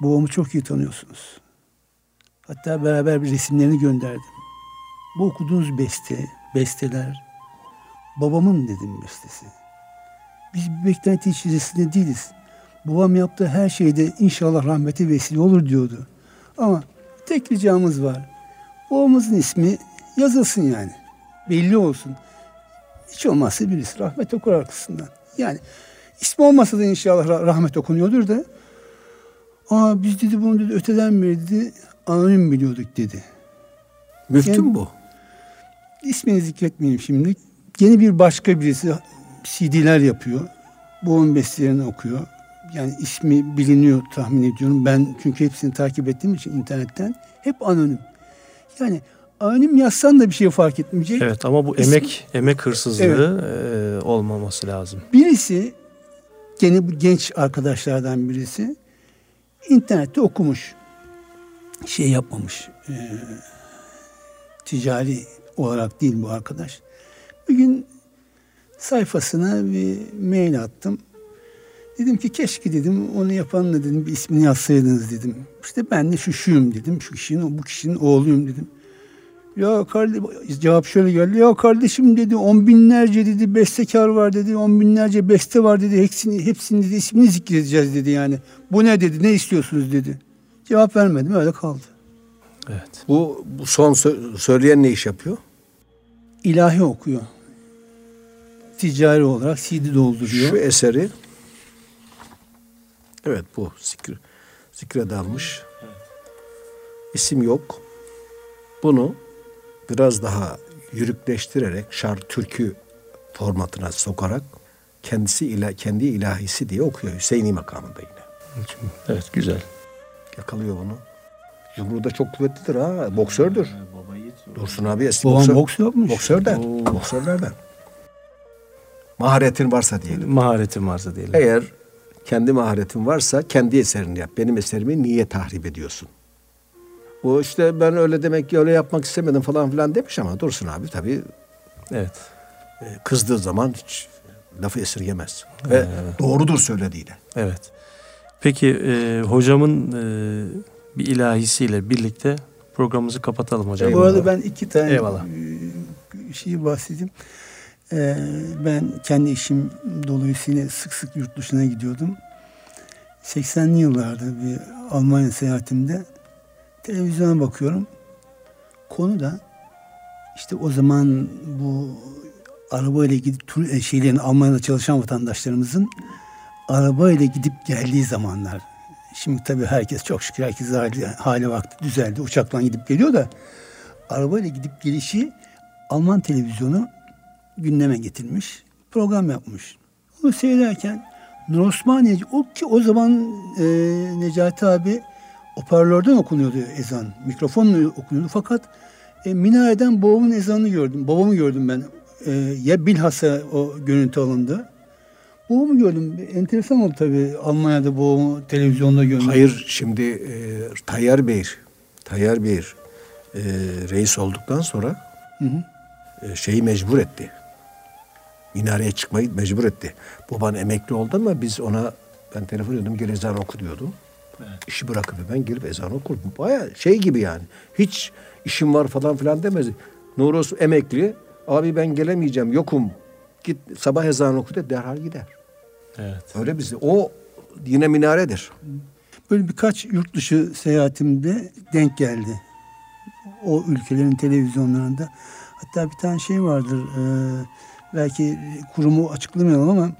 babamı çok iyi tanıyorsunuz. Hatta beraber bir resimlerini gönderdim. Bu okuduğunuz beste, besteler babamın dedim bestesi. Biz bir beklenti içerisinde değiliz. Babam yaptığı her şeyde inşallah rahmete vesile olur diyordu. Ama tek ricamız var. Babamızın ismi yazılsın yani. Belli olsun. Hiç olmazsa birisi rahmet okur arkasından. Yani ismi olmasa da inşallah rah- rahmet okunuyordur da. Aa biz dedi bunu dedi öteden beri dedi anonim biliyorduk dedi. Müftü Yani- bu? İsmini zikretmeyeyim şimdi. Yeni bir başka birisi CD'ler yapıyor. Bu onun bestelerini okuyor. Yani ismi biliniyor tahmin ediyorum. Ben çünkü hepsini takip ettiğim için internetten hep anonim. Yani anonim yazsan da bir şey fark etmeyecek. Evet ama bu İsmi- emek emek hırsızlığı e, olmaması lazım. Birisi gene genç arkadaşlardan birisi internette okumuş. Şey yapmamış. e, ticari olarak değil bu arkadaş. Bir gün sayfasına bir mail attım. Dedim ki keşke dedim onu yapanla dedim bir ismini yazsaydınız dedim. İşte ben de şu şuyum dedim. Şu kişinin bu kişinin oğluyum dedim. Ya kardeşim cevap şöyle geldi. Ya kardeşim dedi on binlerce dedi bestekar var dedi. On binlerce beste var dedi. Hepsini, hepsini dedi ismini zikredeceğiz dedi yani. Bu ne dedi ne istiyorsunuz dedi. Cevap vermedim öyle kaldı. Evet. Bu, bu son sö- söyleyen ne iş yapıyor? İlahi okuyor. Ticari olarak CD dolduruyor. Şu eseri evet bu zikir, zikre dalmış. İsim yok. Bunu biraz daha yürükleştirerek şar türkü formatına sokarak kendisi ila, kendi ilahisi diye okuyor Hüseyini makamında yine. Evet güzel. Yakalıyor bunu. Yumruğu da çok kuvvetlidir ha. Boksördür. Dursun abi eski Babam boksör. boks yapmış. Boksörden. Boksörlerden. Maharetin varsa diyelim. Maharetim varsa diyelim. Eğer kendi maharetin varsa kendi eserini yap. Benim eserimi niye tahrip ediyorsun? O işte ben öyle demek ki öyle yapmak istemedim falan filan demiş ama Dursun abi tabii Evet. e, kızdığı zaman hiç lafı esirgemez. Ve doğrudur söylediğiyle. Evet. Peki e, hocamın e, bir ilahisiyle birlikte programımızı kapatalım hocam. Bu arada ben iki tane Eyvallah. e, şeyi bahsedeyim. Ee, ben kendi işim dolayısıyla sık sık yurt dışına gidiyordum. 80'li yıllarda bir Almanya seyahatimde televizyona bakıyorum. Konu da işte o zaman bu arabayla gidip tur e, şeylerin Almanya'da çalışan vatandaşlarımızın arabayla gidip geldiği zamanlar. Şimdi tabii herkes çok şükür herkes hali, hali vakti düzeldi. Uçakla gidip geliyor da arabayla gidip gelişi Alman televizyonu gündeme getirmiş. Program yapmış. Onu seyrederken Nur Osmaniye o ki o zaman e, Necati abi hoparlörden okunuyordu ezan. Mikrofonla okunuyordu fakat e, minareden babamın ezanını gördüm. Babamı gördüm ben. E, ya bilhassa o görüntü alındı. Babamı gördüm. Enteresan oldu tabii Almanya'da babamı televizyonda görmek. Hayır şimdi e, Tayyar Bey, Tayyar Bey e, reis olduktan sonra Hı hı. e, şeyi mecbur etti. Minareye çıkmayı mecbur etti. Baban emekli oldu ama biz ona ben telefon ediyordum gel ezan oku diyordum. İşi bırakıp ben gelip ezan okurdum. Baya şey gibi yani. Hiç işim var falan filan demez. Nuros emekli. Abi ben gelemeyeceğim yokum. Git sabah ezan oku de derhal gider. Evet. Öyle bizde. O yine minaredir. Böyle birkaç yurt dışı seyahatimde denk geldi. O ülkelerin televizyonlarında. Hatta bir tane şey vardır. e, belki kurumu açıklamayalım ama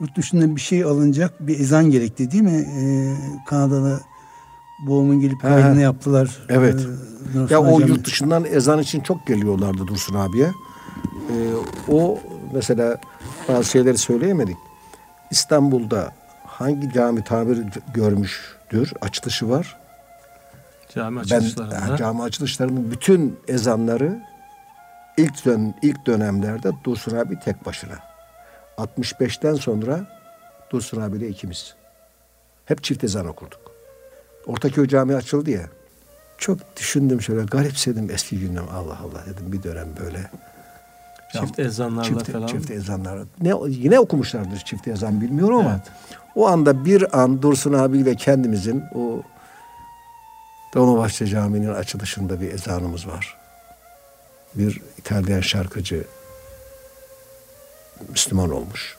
yurt dışında bir şey alınacak bir ezan gerekti değil mi? E, Kanadalı boğumun gelip kaydını yaptılar. Evet. E, Nur Ya o Osman yurt dışından ezan için çok geliyorlardı Dursun abiye. Ee, o mesela bazı şeyleri söyleyemedik. İstanbul'da hangi cami tabir görmüştür? Açılışı var. Cami Ben açılışlarında. cami açılışlarının bütün ezanları ilk dön ilk dönemlerde Dursun abi tek başına. 65'ten sonra Dursun abiyle ikimiz. Hep çift ezan okurduk. Ortaköy Camii açıldı ya. Çok düşündüm şöyle garipsedim eski günüm Allah Allah dedim bir dönem böyle. Çift ezanlarla Çift, falan. çift ezanlar. Ne, yine okumuşlardır çift ezan bilmiyorum ama o anda bir an Dursun abiyle kendimizin o Dolmabahçe Camii'nin açılışında bir ezanımız var. Bir İtalyan şarkıcı Müslüman olmuş.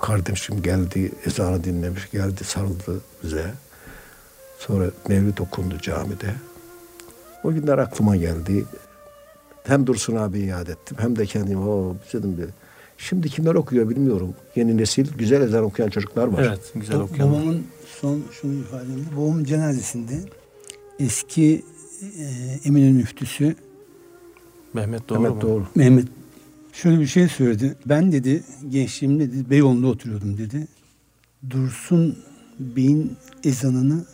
Kardeşim geldi, ezanı dinlemiş, geldi sarıldı bize. Sonra mevlid okundu camide. O günler aklıma geldi. Hem Dursun abi yad ettim hem de kendim o dedim bir. Şimdi kimler okuyor bilmiyorum. Yeni nesil güzel ezan okuyan çocuklar var. Evet, güzel okuyan. Babamın son şunu ifade edeyim. Babamın cenazesinde eski e, Eminönü müftüsü Mehmet Doğru Mehmet mu? Doğru. Mehmet şöyle bir şey söyledi. Ben dedi gençliğimde dedi Beyoğlu'nda oturuyordum dedi. Dursun Bey'in ezanını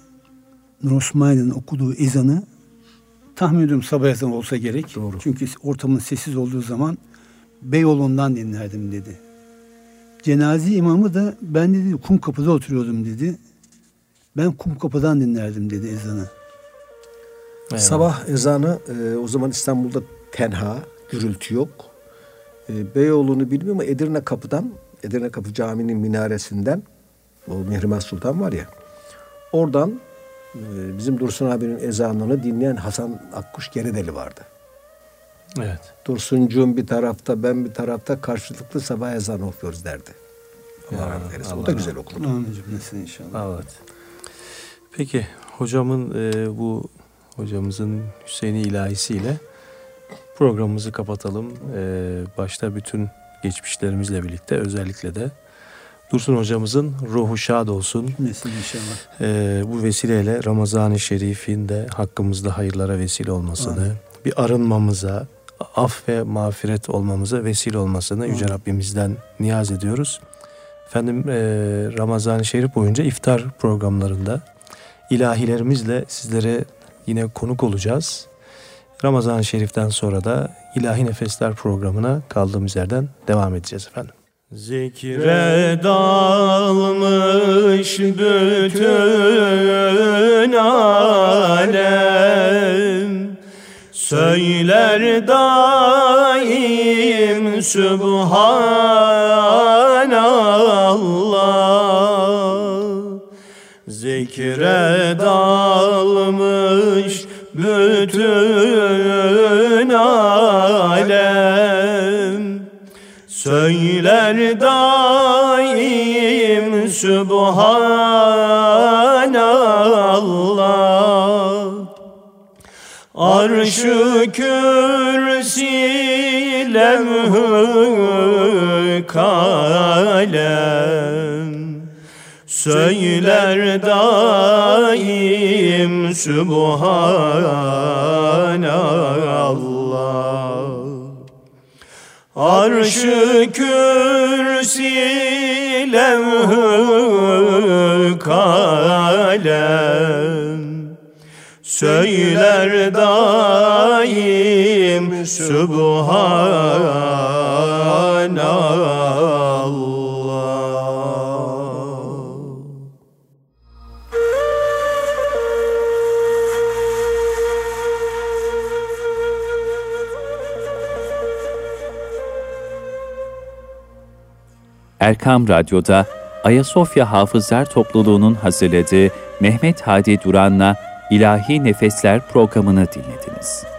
Nur Osmanlı'nın okuduğu ezanı tahmin ediyorum sabah ezanı olsa gerek. Doğru. Çünkü ortamın sessiz olduğu zaman Beyoğlu'ndan dinlerdim dedi. Cenaze imamı da ben dedi kum kapıda oturuyordum dedi. Ben kum kapıdan dinlerdim dedi ezanı. Eyvallah. Sabah ezanı e, o zaman İstanbul'da tenha, gürültü yok. E, Beyoğlu'nu bilmiyorum ama Edirne Kapı'dan, Edirne Kapı Camii'nin minaresinden, o Mihrimah Sultan var ya, oradan e, bizim Dursun abinin ezanını dinleyen Hasan Akkuş Geredeli vardı. Evet. Dursuncuğum bir tarafta, ben bir tarafta karşılıklı sabah ezanı okuyoruz derdi. Allah Ya, rahmet eylesin. O da güzel okurdu. Amin cümlesine inşallah. Evet. Peki hocamın e, bu hocamızın Hüseyin'i ilahisiyle programımızı kapatalım. E, başta bütün geçmişlerimizle birlikte özellikle de Dursun hocamızın ruhu şad olsun. Cümlesine inşallah. E, bu vesileyle Ramazan-ı Şerif'in de hakkımızda hayırlara vesile olmasını, bir arınmamıza, af ve mağfiret olmamıza vesile olmasını Yüce Rabbimizden niyaz ediyoruz. Efendim e, Ramazan-ı Şerif boyunca iftar programlarında ilahilerimizle sizlere yine konuk olacağız. Ramazan-ı Şerif'ten sonra da İlahi Nefesler programına kaldığımız yerden devam edeceğiz efendim. Zikre dalmış bütün alem Söyler daim Subhanallah Zikre dalmış bütün Söyler daim Subhanallah Arşı kürsi levhü kalem. Söyler daim Subhanallah Arşı kürsi levhü kalem. Söyler daim Subhanallah Erkam Radyo'da Ayasofya Hafızlar Topluluğu'nun hazırladığı Mehmet Hadi Duran'la İlahi Nefesler programını dinlediniz.